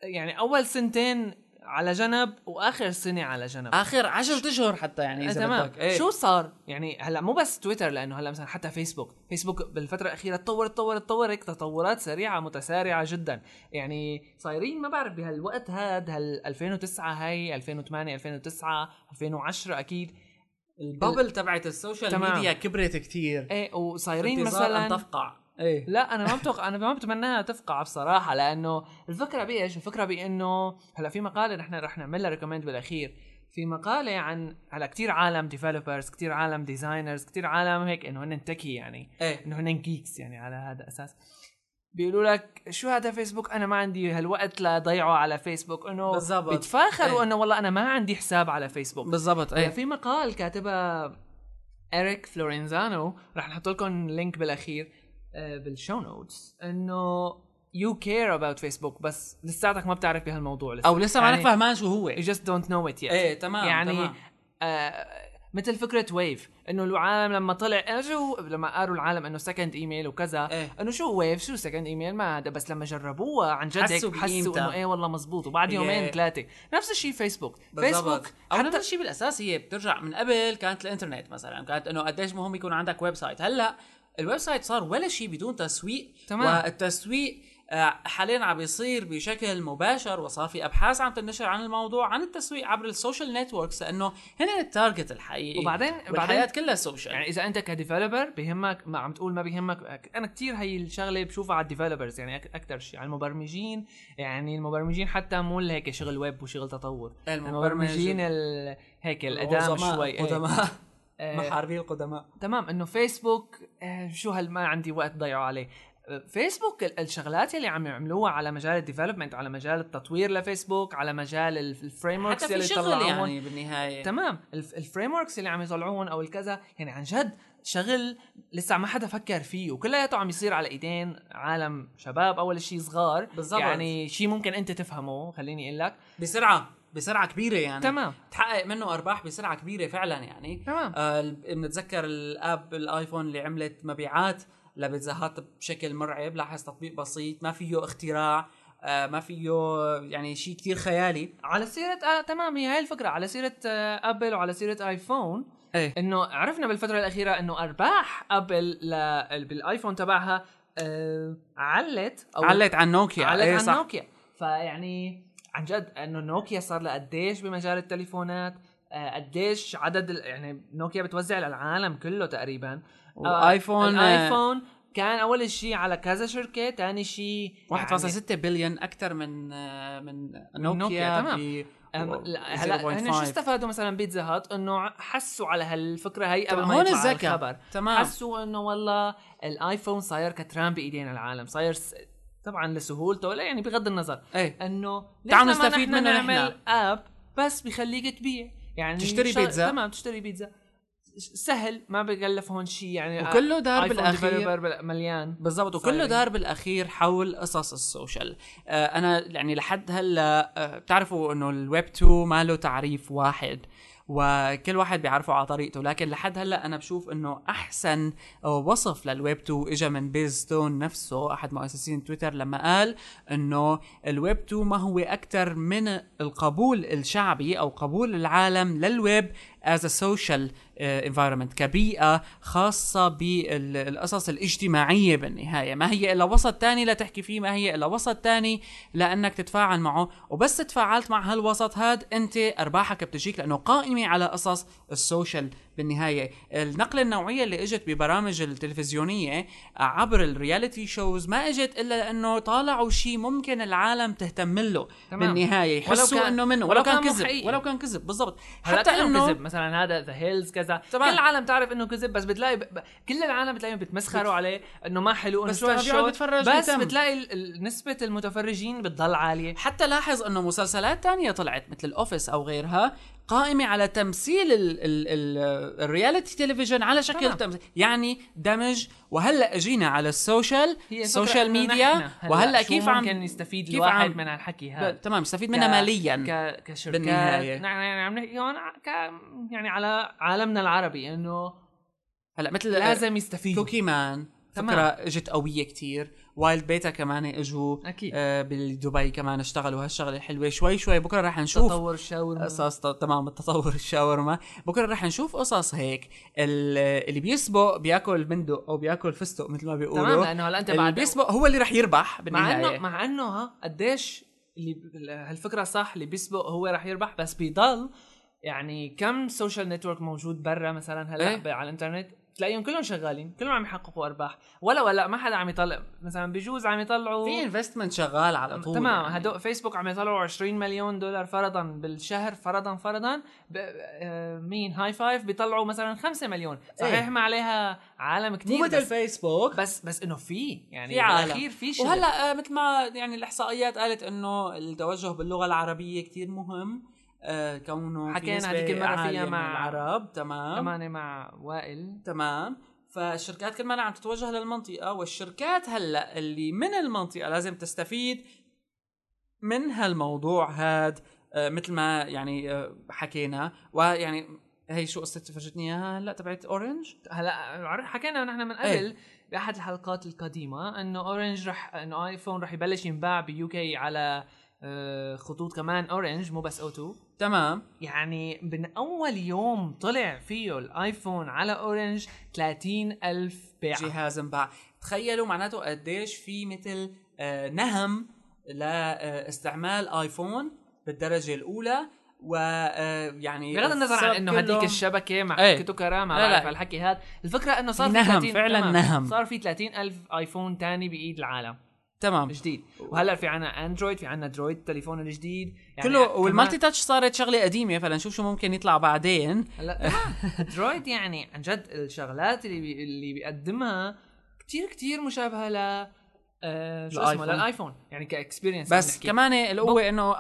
يعني أول سنتين على جنب وآخر سنة على جنب.
آخر عشرة أشهر حتى يعني
آه
إذا
تمام.
إيه.
شو صار؟ يعني هلأ مو بس تويتر لأنه هلأ مثلا حتى فيسبوك. فيسبوك بالفترة الأخيرة تطور تطور تطور هيك تطورات سريعة متسارعة جدا. يعني صايرين ما بعرف بهالوقت هاد هال 2009 هاي 2008 2009 2010 أكيد.
ال bubble تبعت ال
social.
media كبرت كتير.
إيه وصايرين مثلا
أن تفقع. إيه.
لا أنا ما بتوقع أنا ما بتمناها تفقع بصراحة لأنه الفكرة بإيش؟ الفكرة بإنه هلأ في مقالة نحن رح نعملها recommend بالأخير. في مقالة عن هلأ كتير عالم developers كتير عالم designers كتير عالم هيك إنه هن techie يعني
إيه.
إنه هن geeks يعني على هذا الاساس بيقولوا لك شو هذا فيسبوك أنا ما عندي هالوقت لضيعه على فيسبوك إنه
بالضبط.
بيتفاخروا
إيه.
إنه والله أنا ما عندي حساب على فيسبوك
بالضبط
إيه.
إيه
في مقال كاتبها اريك فلورنزانو رح نحط لكم link بالأخير. بال show notes إنه you care about Facebook بس لساتك ما بتعرف بهالموضوع لسه.
أو لسه ما
يعني
انك فهمان شو هو.
you just don't know it yet.
إيه تمام
يعني
تمام.
آه مثل فكرة ويف إنه العالم لما طلع شو لما قالوا العالم إنه second email وكذا
إيه.
إنه شو ويف شو second email ما هذا بس لما جربوها عن جد
حسوا
حسوا. إنه إيه والله مزبوط وبعد يومين ثلاثة. نفس الشيء فيسبوك
بالضبط.
فيسبوك
أو
حتى
نفس الشيء بالأساس هي بترجع من قبل كانت الإنترنت مثلا كانت إنه قديش مهم يكون عندك website هلأ ال website صار ولا شيء بدون تسويق
تمام.
والتسويق آه، حاليا عم بيصير بشكل مباشر وصار في أبحاث عم تنشر عن الموضوع عن التسويق عبر ال social networks لأنه هن ال target الحقيقي
وبعدين- بعدين-
كلها social
يعني إذا أنت ك developer بيهمك ما عم تقول ما بيهمك أنا كتير هي الشغلة بشوفها على ال developers يعني أكثر شيء على المبرمجين يعني المبرمجين حتى مو هيك شغل ويب وشغل تطور المبرمجين ال- هيك القدام شوي إيه.
قدماء
آه،
محاربي القدماء.
تمام إنه فيسبوك آه، شو هال ما عندي وقت ضيعوا عليه. آه، فيسبوك ال- الشغلات اللي عم يعملوها على مجال ال development على مجال التطوير لفيسبوك على مجال ال
frameworks
اللي طلعوهم
يعني بالنهاية.
تمام ال frameworks اللي عم يطلعوهم أو الكذا. يعني عن جد شغل لسه ما حدا فكر فيه وكلياته عم يصير على إيدين عالم شباب أول شيء صغار.
بالضبط.
يعني شيء ممكن أنت تفهمه خليني أقول لك.
بسرعة. بسرعة كبيرة يعني.
تمام.
تحقق منه أرباح بسرعة كبيرة فعلا يعني.
تمام.
آه بنتذكر الآب الآيفون اللي عملت مبيعات لبيتزاهات بشكل مرعب. لاحظ تطبيق بسيط ما فيه اختراع آه ما فيه يعني شيء كتير خيالي.
على سيرة آه تمام هي هاي الفكرة. على سيرة آه أبل وعلى سيرة آيفون
إيه.
إنه عرفنا بالفترة الأخيرة إنه أرباح أبل ل... بالآيفون تبعها آه علت أو
علت عن نوكيا.
علت
إيه
عن
صح.
نوكيا. فيعني عن جد إنه نوكيا صار لها قديش بمجال التليفونات آه، قديش عدد يعني نوكيا بتوزع للعالم كله تقريبا آه،
وايفون آه،
الآيفون كان أول شيء على كذا شركة ثاني شيء
1.6 بليون أكثر من من
نوكيا،
نوكيا
تمام. هلا هن شو
0.5.
استفادوا مثلا بيتزا هات إنه حسوا على هالفكرة هي قبل ما
هون الذكاء. تمام.
حسوا إنه والله الآيفون صاير كتران بايدين العالم صاير. طبعا لسهولته لا يعني بغض النظر إيه إنه
تعالوا نستفيد
نحن
منه
نعمل. app بس بخليك تبيع يعني
تشتري بيتزا.
تمام تشتري بيتزا سهل ما بكلف هون شيء يعني
وكله دار بالأخير.
developer مليان
بالضبط وكله. دار بالأخير حول قصص ال social آه أنا يعني لحد هلأ آه بتعرفوا إنه الويب 2 ما له تعريف واحد وكل واحد بيعرفه على طريقته. لكن لحد هلأ أنا بشوف إنه أحسن وصف للويب 2 اجى من بيز ستون نفسه. أحد مؤسسين تويتر لما قال إنه الويب 2 ما هو أكثر من القبول الشعبي أو قبول العالم للويب as a social uh, environment كبيئة خاصة بالقصص الاجتماعية بالنهاية. ما هي إلا وسط تاني لتحكي فيه ما هي إلا وسط تاني لأنك تتفاعل معه. وبس تفاعلت مع هالوسط هاد أنت أرباحك بتجيك لأنه قائمة على قصص ال social بالنهاية النقلة النوعية اللي إجت ببرامج التلفزيونية عبر ال reality shows ما إجت إلا لأنه طالعوا شيء ممكن العالم تهتم له
تمام.
بالناي
ولو
يحسوا
كان-
إنه منه
ولو
كان كذب. ولو كان كذب بالضبط
حتى
إنه
كذب مثلا هذا The Hills كذا. كل العالم تعرف إنه كذب بس بتلاقي ب... ب- كل العالم بتلاقيهم بيتمسخروا عليه إنه ما حلو إنه
بس
بس. بتلاقي ال- نسبة المتفرجين بتضل عالية
حتى لاحظ إنه مسلسلات تانية طلعت مثل ال Office أو غيرها قائمة على تمثيل ال- ال- ال- ال reality تلفزيون على شكل. تمثيل. يعني دمج وهلأ اجينا على
ال
social
ال social
media
وهلأ
كيف عم
ممكن يستفيد
كيف
الواحد
عم-
من هالحكي هذا؟
تمام يستفيد منها
ك-
ماليا
ك... كشركات.
بالنهاية.
نحن يعني عم نحكي هون ك... يعني على عالمنا العربي إنه
هلأ مثل
لازم يستفيدوا.
Cookie Man
تمام.
فكرة إجت قوية كتير. Wild Peeta كمان إجوا
أكيد.
آه بدبي كمان اشتغلوا. هالشغلة الحلوة شوي شوي. بكرة رح نشوف
تطور الشاورما
قصص تمام التطور الشاورما بكرة رح نشوف قصص هيك. ال- اللي بيسبق بياكل بندق أو بياكل فستق مثل ما بيقولوا.
تمام لأنه هلأ أنت
اللي
بعد
بيسبق هو اللي رح يربح
مع
بالنهاية.
انه مع إنه ها قديش اللي هالفكرة صح اللي بيسبق هو رح يربح بس بيضل يعني كم social network موجود برا مثلا
هلأ.
ب- على الإنترنت؟ تلاقيهم كلهم شغالين كلهم عم يحققوا أرباح. ولا ولا ما حدا عم يطلع. مثلا بجوز عم يطلعوا
في investment شغال على طول
تمام.
يعني.
هدول فيسبوك عم يطلعوا 20 مليون دولار فرضا بالشهر فرضا فرضا. ب... آه، مين؟ هاي فايف بيطلعوا مثلا 5 مليون. صحيح
إيه.
ما عليها عالم كتير
مو مثل فيسبوك
بس بس إنه في يعني
في عالم.
في شغل
وهلأ آه، مثل ما يعني الإحصائيات قالت إنه التوجه باللغة العربية كتير مهم. آه كونه
حكينا هذيك المرة فيها مع-
العرب. تمام.
كمان مع وائل.
تمام. فالشركات كل ما عم تتوجه للمنطقة والشركات هلأ اللي من المنطقة لازم تستفيد من هالموضوع هاد آه، مثل ما يعني آه، حكينا. ويعني هي شو قصة فرجتني إياها هلأ تبعت اورنج
هلأ حكينا نحن من
إيه.
قبل بأحد الحلقات القديمة إنه اورنج رح إنه آيفون رح يبلش ينباع ب UK على خطوط كمان اورنج مو بس O2
تمام
يعني من أول يوم طلع فيه الآيفون على أورنج 30 ألف بيعة
جهاز انباع تخيلوا معناته قديش في مثل آه، نهم لإستعمال آيفون بالدرجة الأولى ويعني
بغض النظر عن إنه هديك الشبكة مع
إيه.
كتو كرام ما
لا، لا.
الحكي هذا الفكرة إنه صار
في
في
نهم،
30
فعلاً
تمام.
نهم.
صار في 30 ألف آيفون تاني بإيد العالم
تمام.
جديد. وهلا في عنا اندرويد في عنا Droid التليفون الجديد. يعني
كله
وال
multi touch صارت شغلة قديمة فلنشوف شو ممكن يطلع بعدين.
هلا [laughs] Droid يعني عن جد الشغلات اللي بي اللي بيقدمها كتير كتير مشابهة ل آه شو اسمه. للآيفون. يعني ك experience
بس كمان القوة إنه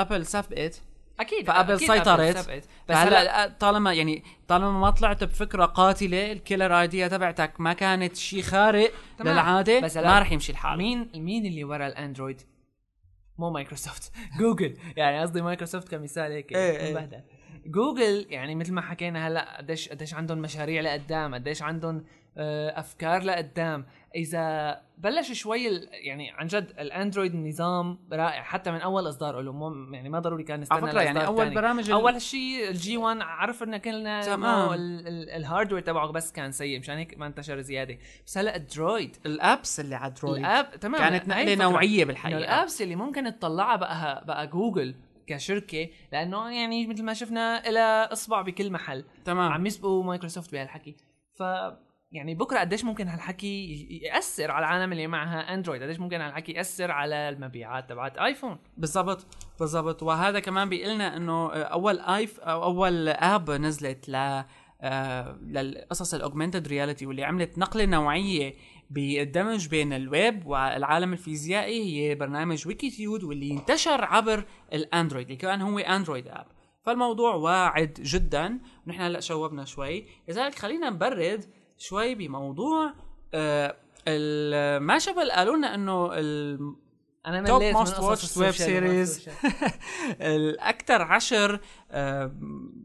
ابل سبقت
أكيد
فأبل
أكيد
سيطرت.
بس هلا
طالما يعني طالما ما طلعت بفكرة قاتلة ال killer idea تبعتك ما كانت شيء خارق
تمام.
للعادة
بس
ما رح يمشي الحال
مين مين اللي ورا الأندرويد؟ مو مايكروسوفت [laughs] جوجل يعني قصدي مايكروسوفت كمثال هيك
إيه، إيه.
مبهدل جوجل يعني مثل ما حكينا هلا قديش قديش عندهم مشاريع لقدام قديش عندهم آه، أفكار لقدام إذا بلش شوي يعني عن جد الأندرويد نظام رائع حتى من أول إصدار له مو يعني ما ضروري كان نستنى
على فكرة يعني
أول.
برامج
أول شيء ال G1 عرفنا كلنا
تمام.
انه ال- ال- ال hardware تبعه بس كان سيء مشان هيك ما انتشر زيادة. بس هلا ال
Droid ال apps اللي على Droid
ال app تمام.
كانت
نقلة.
نوعية
بالحقيقة.
ال
apps اللي ممكن تطلعها بقى بقى جوجل كشركة لأنه يعني مثل ما شفنا لها إصبع بكل محل.
تمام.
عم يسبقوا مايكروسوفت بهالحكي. ف يعني بكرة قديش ممكن هالحكي يأثر على العالم اللي معها اندرويد قديش ممكن هالحكي يأثر على المبيعات تبعت ايفون
بالضبط بالضبط. وهذا كمان بيقلنا إنه أول app أو أول app نزلت ل آه، للقصص ال augmented reality واللي عملت نقلة نوعية بالدمج بين الويب والعالم الفيزيائي هي برنامج Wikitude واللي انتشر عبر الأندرويد اللي كان هو اندرويد app فالموضوع واعد جدا. ونحن هلأ شوبنا شوي. لذلك خلينا نبرد شوي بموضوع آه ال- ما شبه قالوا لنا
إنه
أنا web
ال social وما
series.
ال
social. [laughs] الأكثر عشر آه،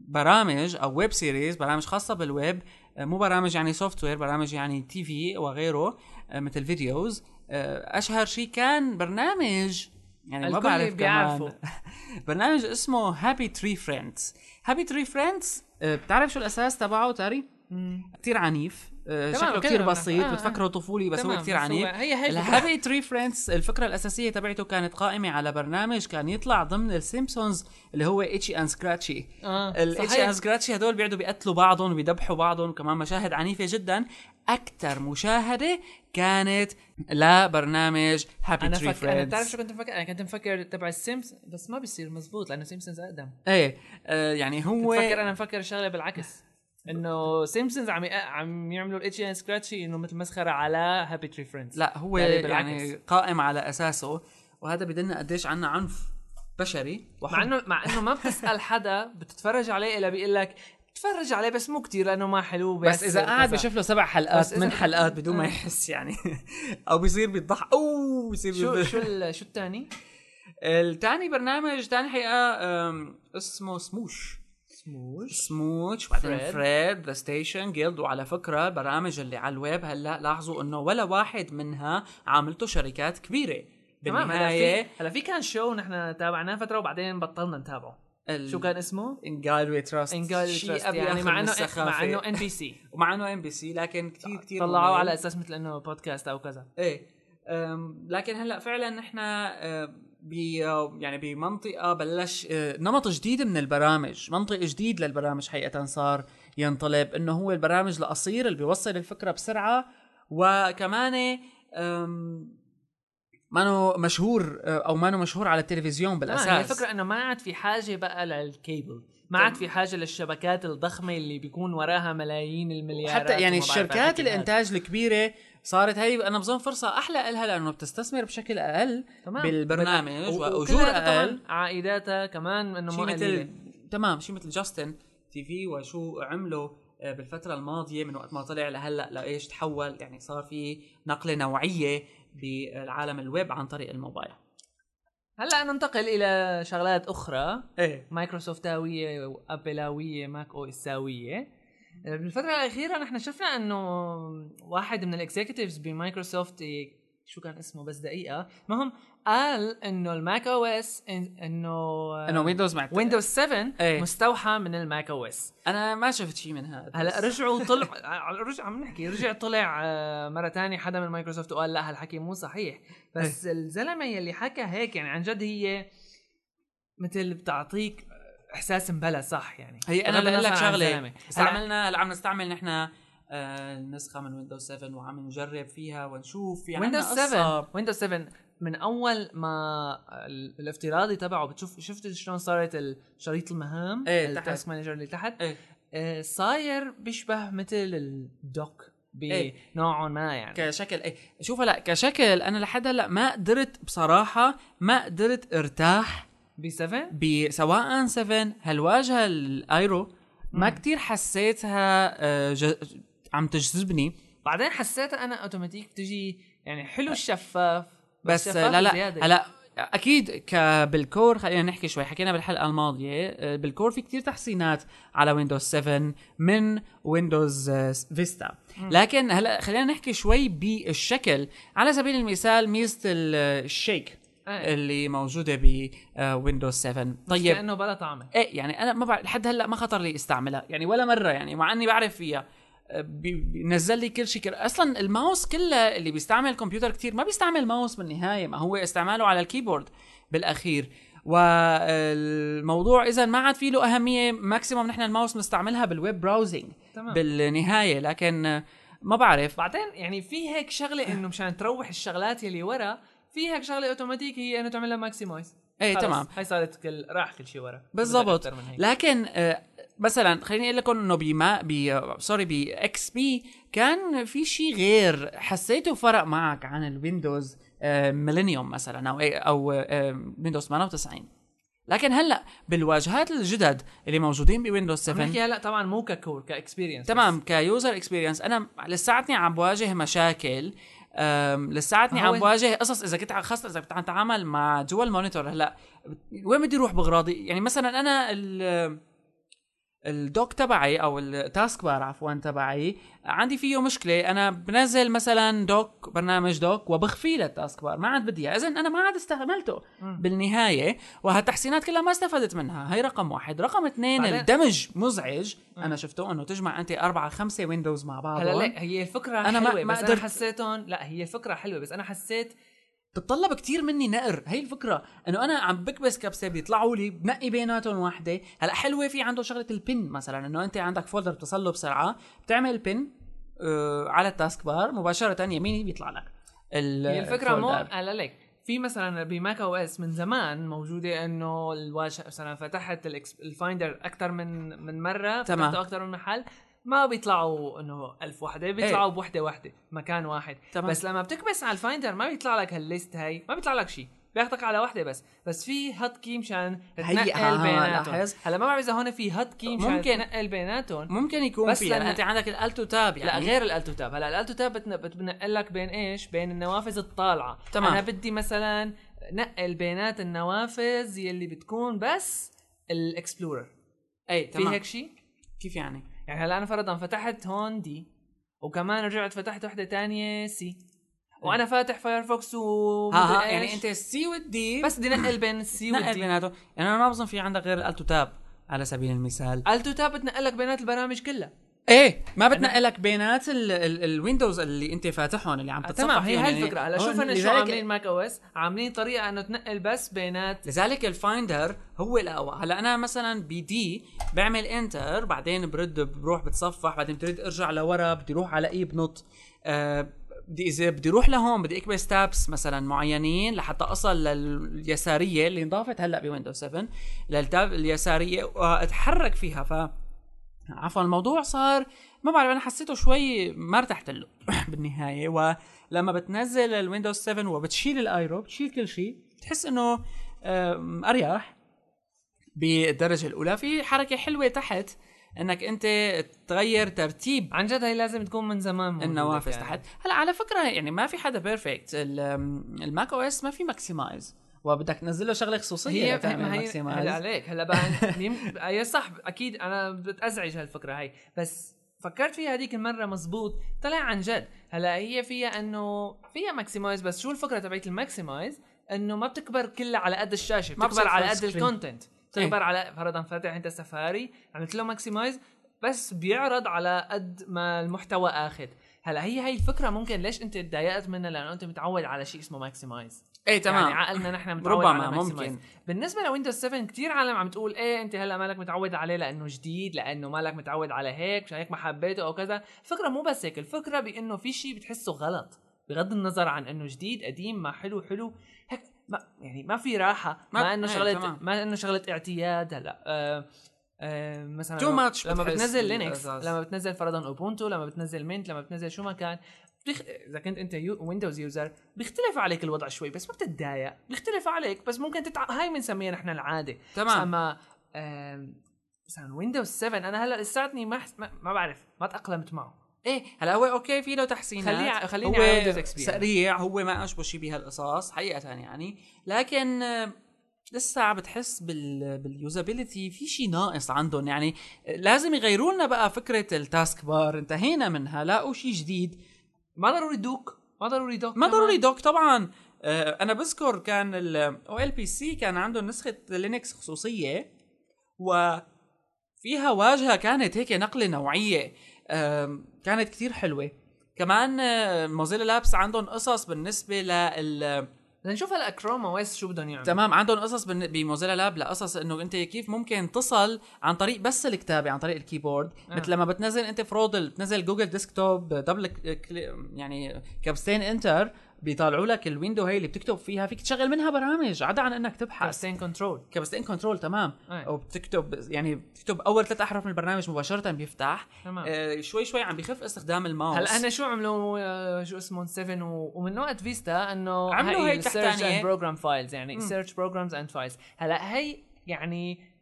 برامج أو web series برامج خاصة بالويب آه، مو برامج يعني software برامج يعني TV وغيره مثل videos أشهر شيء كان برنامج يعني ما بعرف
بيعرفه.
كمان [laughs] برنامج اسمه Happy Tree Friends Happy Tree Friends بتعرف شو الأساس تبعه تاري كتير عنيف. آه، شكله
تمام.
بسيط
آه، آه.
بتفكره طفولي بس هو
هو-
عنيف.
ال
Happy Tree Friends الفكرة. الأساسية تبعته كانت قائمة على برنامج كان يطلع ضمن السيمبسونز اللي هو Itchy and Scratchy
آه
ال
Itchy.
and Scratchy هدول بيقعدوا بيقتلوا بعضهم وبيذبحوا بعضهم وكمان مشاهد عنيفة جدا. أكثر مشاهدة كانت لبرنامج
Happy
Tree
فك... أنا بتعرف
Friends
شو كنت مفكر أنا كنت مفكر تبع ال Simps بس ما بيصير مزبوط لأنه سيمسونز أقدم.
إيه آه، يعني هو
بفكر أنا مفكر الشغله بالعكس. إنه سيمسونز عم. عم يعملوا ال Itchy and Scratchy إنه مثل مسخرة على Happy Tree Friends
لا هو
يعني
يعني, قائم على أساسه وهذا بدلنا قديش عنا عنف بشري
مع انه مع إنه ما بتسأل حدا بتتفرج عليه الا بيقول لك تفرج عليه بس مو كتير لأنه ما حلو بس
بس إذا قاعد. بشوف له سبع حلقات من حلقات بدون ما
آه.
يحس يعني [laughs] أو بيصير بيضحك أو بيصير
شو. شو شو الثاني؟ [laughs]
الثاني برنامج ثاني حقيقة اسمه Smosh
Smosh.
Smosh بعدين
Fred.
Fred The Station Guild وعلى فكرة البرامج اللي على الويب هلأ لاحظوا إنه ولا واحد منها عاملته شركات كبيرة.
تمام
هلأ
في هلأ في كان شو نحن تابعناه فترة وبعدين بطلنا نتابعه. شو كان اسمه؟
In Jad We Trust
انجال يعني مع انه مع إنه NBC
ومع إنه MBC لكن كثير كثير
طلعوه. على أساس مثل إنه بودكاست أو كذا.
إيه. لكن هلأ فعلا نحن ب يعني بمنطقة بلش أه، نمط جديد من البرامج منطق جديد للبرامج حقيقة صار ينطلب إنه هو البرامج القصير اللي بيوصل الفكرة بسرعة وكمان مانو مشهور أه، أو مانو مشهور على التلفزيون
بالاساس هي
بالأساس
الفكرة إنه ما عاد في حاجة بقى للكيبل ما عاد في حاجة للشبكات الضخمة اللي بيكون وراها ملايين المليارات
حتى يعني الشركات. الإنتاج الكبيرة صارت هي أنا بظن فرصة أحلى لها لأنه بتستثمر بشكل أقل
تمام.
بالبرنامج واجور أقل.
عائداتها كمان
إنه
ما
مثل. تمام شيء مثل Justin TV وشو عملوا آه، بالفترة الماضية من وقت ما طلع لهلأ لإيش تحول يعني صار في نقلة نوعية بالعالم الويب عن طريق الموبايل.
هلأ ننتقل إلى شغلات أخرى.
إيه.
مايكروسوفتاويه وابلاويه Mac OS اويه بالفترة الأخيرة نحن شفنا إنه واحد من ال executives بمايكروسوفت شو كان اسمه بس دقيقة المهم قال إنه ال Mac OS إنه
إنه ويندوز مع
ويندوز 7
إيه.
مستوحى من ال Mac OS.
أنا ما شفت شيء من هذا
هلا رجعوا [laughs] طلع رجع عم نحكي رجع طلع آه، مرة تانية حدا من مايكروسوفت وقال لا هالحكي مو صحيح. بس الزلمة يلي حكى هيك يعني عن جد هي مثل بتعطيك إحساس مبلا صح يعني
هي
أنا
بقول لك
شغلة
استعملنا هلا عم نستعمل نحن آه، نسخه من ويندوز 7 وعم نجرب فيها ونشوف في
ويندوز
قصة.
7 ويندوز 7 من أول ما ال- الافتراضي تبعه بتشوف شفت شلون صارت الشريط المهام
إيه،
ال
task.
manager اللي تحت
إيه.
آه، صاير بيشبه مثل ال dock
إيه.
بنوعا ما يعني
كشكل إيه شوف هلا كشكل أنا لحد هلا ما قدرت بصراحة ما قدرت أرتاح
ب 7
بسواء 7 هالواجهه ال Aero؟
ما.
كتير حسيتها آه، ج... عم تجذبني.
بعدين حسيتها أنا اوتوماتيك تجي يعني حلو الشفاف
بس
شفاف
لا لا. هلا أكيد بال core خلينا نحكي شوي. حكينا بالحلقة الماضية آه، بال core في كتير تحسينات على ويندوز 7 من ويندوز آه، فيستا لكن هلا خلينا نحكي شوي بالشكل. على سبيل المثال ميزة ال- ال shake.
إيه.
اللي موجودة بويندوز 7
بس
طيب.
كأنه بلا طعمة.
إيه يعني أنا ما بعرف لحد هلأ ما خطر لي استعملها يعني ولا مرة يعني مع إني بعرف فيها. بي- بينزل لي كل شيء. أصلا الماوس كله اللي بيستعمل الكمبيوتر كتير ما بيستعمل ماوس بالنهاية ما هو استعماله على ال keyboard بالأخير. والموضوع إذا ما عاد في له أهمية maximum نحن الماوس بنستعملها بال web browsing
تمام.
بالنهاية. لكن ما بعرف.
بعدين يعني في هيك شغلة إنه مشان تروح الشغلات يلي ورا في هيك شغلة اوتوماتيك هي إنه تعمل لها maximize
إيه تمام.
هاي صارت كل راح كل شيء ورا.
بالضبط. لكن آه، مثلا خليني أقول لكم إنه بما ب sorry ب XP كان في شيء غير. حسيته فرق معك عن الويندوز ميلينيوم مثلا أو أو آه، ويندوز 98 لكن هلأ بالواجهات الجدد اللي موجودين بويندوز
عم
7
نحكي هلأ طبعا مو ك core ك experience
تمام ك user experience أنا لساتني عم بواجه مشاكل لساتني عم بواجه قصص إذا كنت خاصه إذا كنت عم اتعامل مع جوا ال monitor هلأ وين بدي أروح باغراضي يعني مثلا أنا ال dock تبعي أو ال task bar عفوا تبعي. عندي فيه مشكلة. أنا بنزل مثلا dock برنامج dock وبخفيه لل task bar ما عاد بدي اذا أنا ما عاد استعملته. بالنهاية. وهالتحسينات كلها ما استفدت منها. هي رقم واحد. رقم اثنين الدمج مزعج.
مم.
أنا شفته إنه تجمع أنت أربعة خمسة windows مع بعض
هلا لا هي الفكرة
ما-
حلوة
ما
بس
قدرت-
أنا حسيتهم لا هي الفكرة حلوة بس أنا حسيت
بتطلب كتير مني نقر. هي الفكرة. إنه أنا عم بكبس كبسة بيطلعوا لي بنقي بيناتهم واحدة هلأ حلوة في عنده شغلة ال pin مثلا. إنه أنت عندك folder بتصل له بسرعة بتعمل pin آه على ال task bar مباشرة يميني بيطلع لك
هي الفكرة مو. هلا ليك. في مثلا ب Mac OS من زمان موجودة إنه الواجهه مثلا فتحت ال Finder أكثر من من مرة
تمام.
فتحته أكثر من محل. ما بيطلعوا إنه ألف وحدة بيطلعوا بوحدة وحدة مكان واحد.
تمام.
بس لما بتكبس على ال Finder ما بيطلع لك هال list هاي ما بيطلع لك شيء بياخذك على واحدة بس. بس في hot key مشان تنقل
آه،
بيناتهم. هلا ما بعرف إذا هون في hot key مشان
ممكن.
تنقل بيناتهم.
ممكن يكون
بس
في
لأن-
انت عندك ال Alt Tab يعني
لا غير ال Alt Tab هلا ال Alt Tab بتن- بتنقل لك بين إيش؟ بين النوافذ الطالعة.
تمام.
أنا بدي مثلا نقل بينات النوافذ يلي بتكون بس ال Explorer
اي
في
تمام.
هيك شيء
كيف يعني؟
يعني هلا أنا فرضا فتحت هون D وكمان رجعت فتحت وحدة تانية C وأنا فاتح Firefox و
ها ها يعني أنت ال C وال D
بس بدي نقل بين ال C
نقل
وال D
بيناتهم. يعني أنا ما بظن في عندك غير ال Alt Tab على سبيل المثال.
ال alt tab بتنقل لك بينات البرامج كلها.
إيه ما بتنقلك بينات ال- ال- ال windows اللي أنت فاتحهم اللي عم
آه،
تتصفح
تمام هي هاي
يعني.
الفكرة. هلا شوف أنا شو عاملين Mac OS عاملين طريقة إنه تنقل بس بينات
لذلك ال Finder هو الأقوى. هلا أنا مثلا بدي بعمل enter بعدين برد بروح بتصفح بعدين بدي أرجع لورا بدي أروح على اي بنط. آه بدي إذا بدي أروح لهون بدي اكبس tabs مثلا معينين لحتى أصل لليسارية اللي انضافت هلأ ب Windows 7 للتاب اليسارية وأتحرك فيها. ف عفوا الموضوع صار ما بعرف أنا حسيته شوي ما ارتحت له [coughs] بالنهاية. ولما بتنزل ال Windows 7 وبتشيل ال Aero بتشيل كل شيء بتحس إنه اريح بالدرجة الأولى. في حركة حلوة تحت إنك أنت تغير ترتيب.
عن جد هي لازم تكون من زمان
النوافذ
يعني.
تحت. هلأ على فكرة يعني ما في حدا بيرفكت ال Mac OS ما في maximize وبدك تنزل له شغلة خصوصية
هي ما هي. هلا عليك هلا بقى [laughs] هي صح أكيد أنا بتازعج هالفكرة هاي بس فكرت فيها هذيك المرة مزبوط طلع عن جد. هلا هي فيها إنه فيها maximize بس شو الفكرة تبعت ال maximize إنه ما بتكبر كلها على قد الشاشة
ما
بتكبر على قد.
ال
content بتكبر على فرضا فاتح أنت سفاري عملت له maximize بس بيعرض على قد ما المحتوى آخذ. هلا هي هي الفكرة ممكن ليش أنت تضايقت منها؟ لأنه أنت متعود على شيء اسمه maximize
إيه تمام
يعني عقلنا نحن متعود
ربما
على.
ممكن
بالنسبة ل Windows 7 كثير عالم عم تقول إيه أنت هلا مالك متعود عليه لأنه جديد لأنه مالك متعود على هيك مشان هيك ما حبيته أو كذا الفكرة مو بس هيك الفكرة بإنه في شيء بتحسه غلط بغض النظر عن إنه جديد قديم ما حلو حلو هيك ما يعني ما في راحة
ما-
ما, إنه
إيه، شغلة.
ما إنه شغلة اعتياد هلا آه آه مثلا لما-
much
لما بتنزل
Linux.
لما بتنزل فرضا Ubuntu لما بتنزل Mint لما بتنزل شو ما كان بتخ... إذا كنت أنت يو... Windows user بيختلف عليك الوضع شوي بس ما بتتضايق. بيختلف عليك بس ممكن تتع... هاي بنسميها نحن العادة.
تمام.
أما آم، مثلا Windows 7 أنا هلأ لساتني ما, حس... ما ما بعرف ما تأقلمت معه.
إيه هلأ هو okay في له تحسينات.
خليه خليني
هو
على Windows XP
سريع هو ما أشبه شيء بهالقصص حقيقة يعني. لكن لسه عم بتحس بال بال usability في شيء ناقص عندهم يعني. لازم يغيروا لنا بقى فكرة ال taskbar انتهينا منها. لاقوا شيء جديد.
ما ضروري dock ما ضروري dock
ما. ضروري dock طبعا. آه، أنا بذكر كان ال OLPC كان عنده نسخة Linux خصوصية وفيها واجهة كانت هيك نقلة نوعية. آم، كانت كتير حلوة. كمان آه، موزيلا لابس عندهم قصص بالنسبة لل
بدنا نشوف هلا كروما ويس شو بدهم يعملوا
تمام عندهم قصص بموزيلا لاب لقصص إنه أنت كيف ممكن تصل عن طريق بس الكتابة عن طريق الكيبورد
آه.
مثل لما بتنزل أنت فرودل بتنزل جوجل ديسكتوب دبل يعني كبستين إنتر بيطلعوا لك الويندو هي اللي بتكتب فيها فيك تشغل منها برامج. عدا عن إنك تبحث.
كاستين كنترول.
كبستين كنترول تمام.
أي.
أو بتكتب يعني بتكتب أول ثلاث أحرف من البرنامج مباشرة بيفتح.
تمام.
آه شوي شوي عم بيخف استخدام الماوس.
هلأ هن شو عملوا؟ آه، شو اسمه 7 و... ومن وقت فيستا إنه
عملوا هي تحتانية.
program files يعني. search programs and files هلأ هي يعني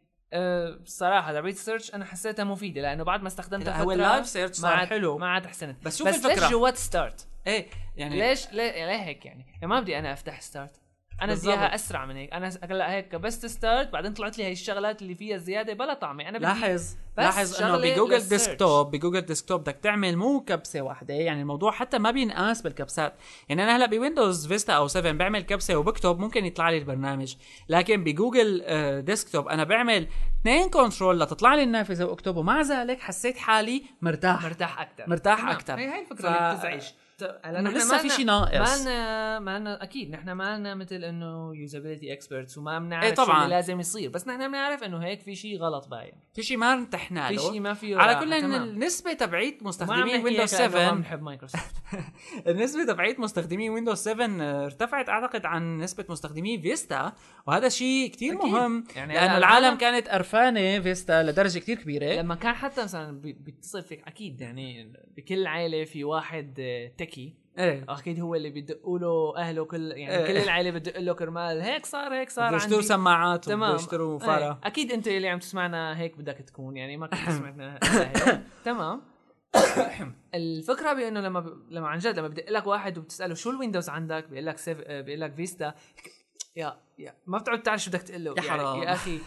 بصراحه تبعت search أنا حسيتها مفيدة لأنه بعد ما استخدمتها
هو
ال
live search
ما
صار حلو.
ما عاد أحسنت.
بس شوف
بس
الفكرة.
ليش جوات start
إيه يعني
ليش؟ ليه, ليه هيك يعني. يعني ما بدي أنا أفتح start أنا بدي. إياها أسرع من هيك. أنا هلأ هيك كبست start بعدين طلعت لي هي الشغلات اللي فيها زيادة بلا طعمة. أنا بدي
لاحظ
بس
لاحظ إنه
ب
Google.
Desktop
ب Google Desktop بدك تعمل مو كبسة واحدة. يعني الموضوع حتى ما بينقاس بالكبسات. يعني أنا هلأ ب Windows Vista أو 7 بعمل كبسة وبكتب ممكن يطلع لي البرنامج. لكن بجوجل آه، Desktop أنا بعمل اثنين control لتطلع لي النافذة واكتب ومع ذلك حسيت حالي مرتاح.
مرتاح أكثر
مرتاح أكتر.
هي هي الفكرة
ف-
اللي بتزعج هلا
لسه في شيء ناقص
ما لنا ما لنا أكيد نحن ما لنا مثل إنه usability experts وما بنعرف شو
طبعاً.
اللي لازم يصير بس نحن بنعرف إنه هيك في شيء غلط باين
في شيء ما ارتحنا
في
له
شيء ما فيه
على. كل. النسبة تبعيت
نحكي
Windows
هيك لأنه ما
7
بنحب مايكروسوفت [laughs]
النسبة تبعيت مستخدمي Windows 7 ارتفعت أعتقد عن نسبة مستخدمي Vista وهذا شيء
أكيد.
مهم
يعني لأنه
العالم كانت قرفانة Vista لدرجة كتير كبيرة
لما كان حتى مثلا بي- بيتصل فيك أكيد يعني بكل عائله في واحد آه، techie.
إيه.
أكيد هو اللي بيدقوا له أهله كل يعني
إيه.
كل العائلة بتدق له كرمال. هيك صار هيك صار
بده يشتروا
عندي.
سماعات
تمام.
وبده يشتروا
إيه.
فارة
أكيد أنت اللي عم تسمعنا هيك بدك تكون يعني ما كنت [coughs] سمعتنا. تمام. [coughs] الفكرة بأنه لما ب... لما عن جد لما بدق لك واحد وبتسأله شو ال Windows عندك؟ بيقول لك سيف... آه، بيقول لك Vista. يا يا ما بتعرف تعرف شو بدك تقول له.
يا
يعني
حرام.
يا أخي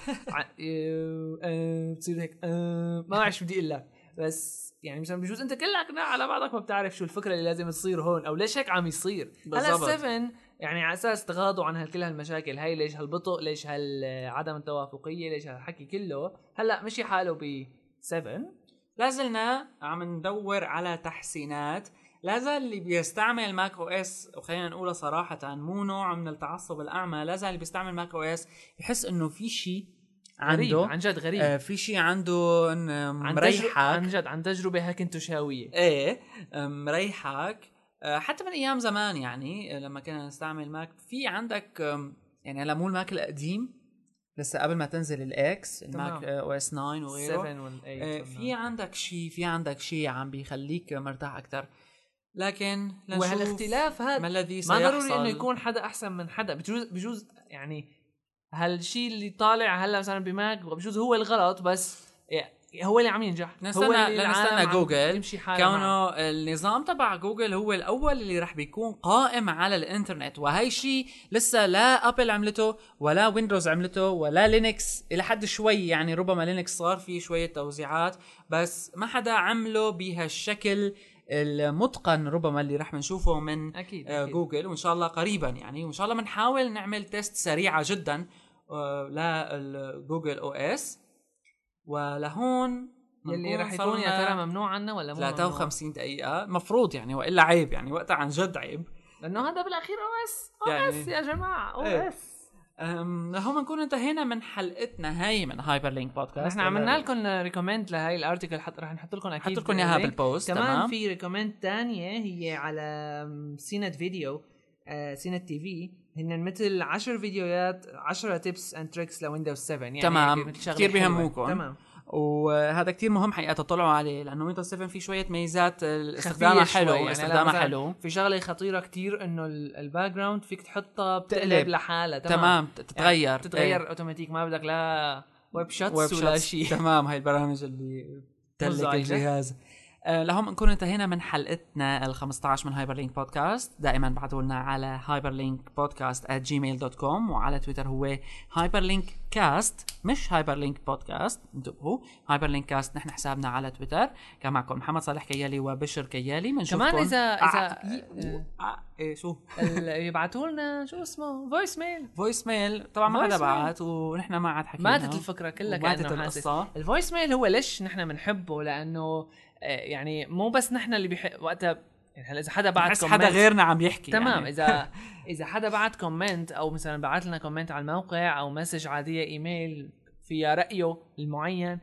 آه، بتصير هيك آه، ما بعرف شو بدي أقول لك. بس يعني مثلا بجوز أنت كلك على بعضك ما بتعرف شو الفكرة اللي لازم تصير هون أو ليش هيك عم يصير. هلا
بالضبط.
7 يعني على أساس تغاضوا عن كل هالمشاكل هاي ليش هالبطء ليش هالعدم التوافقية ليش هالحكي كله. هلأ مشي حاله ب 7
لازلنا عم ندور على تحسينات. لازال اللي بيستعمل ماك أو اس وخلينا نقولها صراحة مو نوع من التعصب الأعمى. لازال اللي بيستعمل ماك أو اس يحس إنه في شيء
غريب
عنده
عن جد غريب.
آه في شيء عنده إن
عن
مريحك.
عن جد عن تجربة هاكنتوشاويه
إيه مريحك. آه، حتى من أيام زمان يعني آه، لما كنا نستعمل ماك. في عندك يعني هلا مو الماك القديم لسه قبل ما تنزل الاكس الماك. OS 9 وغيره.
7 وال 8
آه، في عندك شيء في عندك شيء عم بيخليك مرتاح أكثر لكن لنشوف
وهالاختلاف هذا
ما الذي
ما
سيحصل
ضروري إنه يكون حدا أحسن من حدا. بجوز بجوز يعني هالشيء اللي طالع هلا مثلا بماك بجوز هو الغلط بس هو اللي عم ينجح هو
نستنى لنستنى
عم
جوجل. كونه النظام تبع جوجل هو الأول اللي رح بيكون قائم على الإنترنت وهي شيء لسه لا أبل عملته ولا ويندوز عملته ولا لينكس إلى حد شوي يعني ربما لينكس صار فيه شوية توزيعات بس ما حدا عمله بهالشكل المتقن ربما اللي رح نشوفه من
أكيد,
آه،
أكيد.
جوجل وإن شاء الله قريبا يعني وإن شاء الله بنحاول نعمل test سريعه جدا آه، للجوجل OS ولهون بنكون
رح يكون يا ترى ممنوع عنا ولا مو ممنوع؟
53 دقيقة مفروض يعني وإلا عيب يعني وقتها عن جد عيب
لأنه هذا بالأخير OS أو
يعني-
إس يا جماعة
OS لهون بنكون انتهينا من حلقتنا هي من هايبر لينك بودكاست
نحن عملنا لكم recommend لهي ال article حط رح نحط لكم أكيد
حط لكم اياها. بالبوست
كمان
تمام
في recommend تانية هي على CNET video آه، CNET TV هن مثل 10 فيديوهات 10 tips and tricks لويندوز 7 يعني
تمام.
حلوة.
بيهموكم.
تمام
وهذا كتير مهم حقيقة تطلعوا عليه لأنه ويندوز 7 في شوية ميزات استخدامها حلو
يعني
استخدامها حلو
في شغلة خطيرة كتير إنه ال background فيك تحطها
بتقلب.
لحالها تمام,
تمام تتغير
يعني تتغير اوتوماتيك ما بدك لا
Webshots
ولا. شيء
تمام هاي البرامج اللي تلك
مزعجة.
الجهاز لهم نكون انتهينا من حلقتنا ال 15 من هايبر لينك بودكاست دائما بعثوا لنا على hyperlink podcast Gmail dot com وعلى تويتر هو hyperlink cast مش hyperlink podcast انتبهوا hyperlink cast نحن حسابنا على تويتر. كان معكم محمد صالح كيالي وبشر كيالي. بنشوفكم
كمان اذا إذا
آه آه إيه شو؟ [laughs]
يبعتوا لنا شو اسمه؟ voice mail
voice mail طبعا ما حدا. بعت ونحن ما عاد حكينا.
ماتت الفكرة كلها كانه القصة.
ال
voice mail هو ليش نحن بنحبه لأنه آه، يعني مو بس نحن اللي بيحب وقتها يعني هلا إذا حدا بعت
بحس حدا
comment
غيرنا عم يحكي
تمام
يعني.
إذا [laughs] إذا حدا بعت comment أو مثلا بعت لنا comment على الموقع أو message عادية ايميل فيها رأيه المعين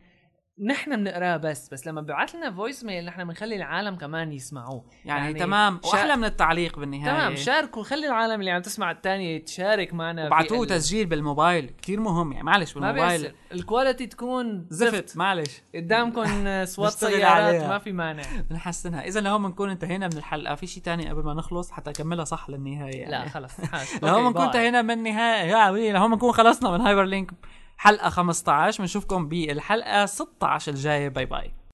نحن بنقراه بس بس لما ببعث لنا voice mail نحن بنخلي العالم كمان يسمعوه.
يعني,
يعني
تمام
شا-
وأحلى من التعليق بالنهاية.
تمام شاركوا خلي العالم اللي عم تسمع الثانية تشارك معنا.
وبعتوه تسجيل بالموبايل كتير مهم يعني معلش بالموبايل.
ال quality تكون
زفت معلش.
قدامكم [laughs]
نشتغل
سيارات. ما في مانع. [laughs]
بنحسنها. إذا لهون بنكون انتهينا من الحلقة. في شيء تاني قبل ما نخلص؟ حتى أكملها صح للنهاية يعني.
لا خلص. [laughs]
لهون بنكون. انتهينا من النهاية. لهون بنكون خلصنا من هايبر لينك حلقة 15 بنشوفكم بالحلقة 16 الجاية. bye bye.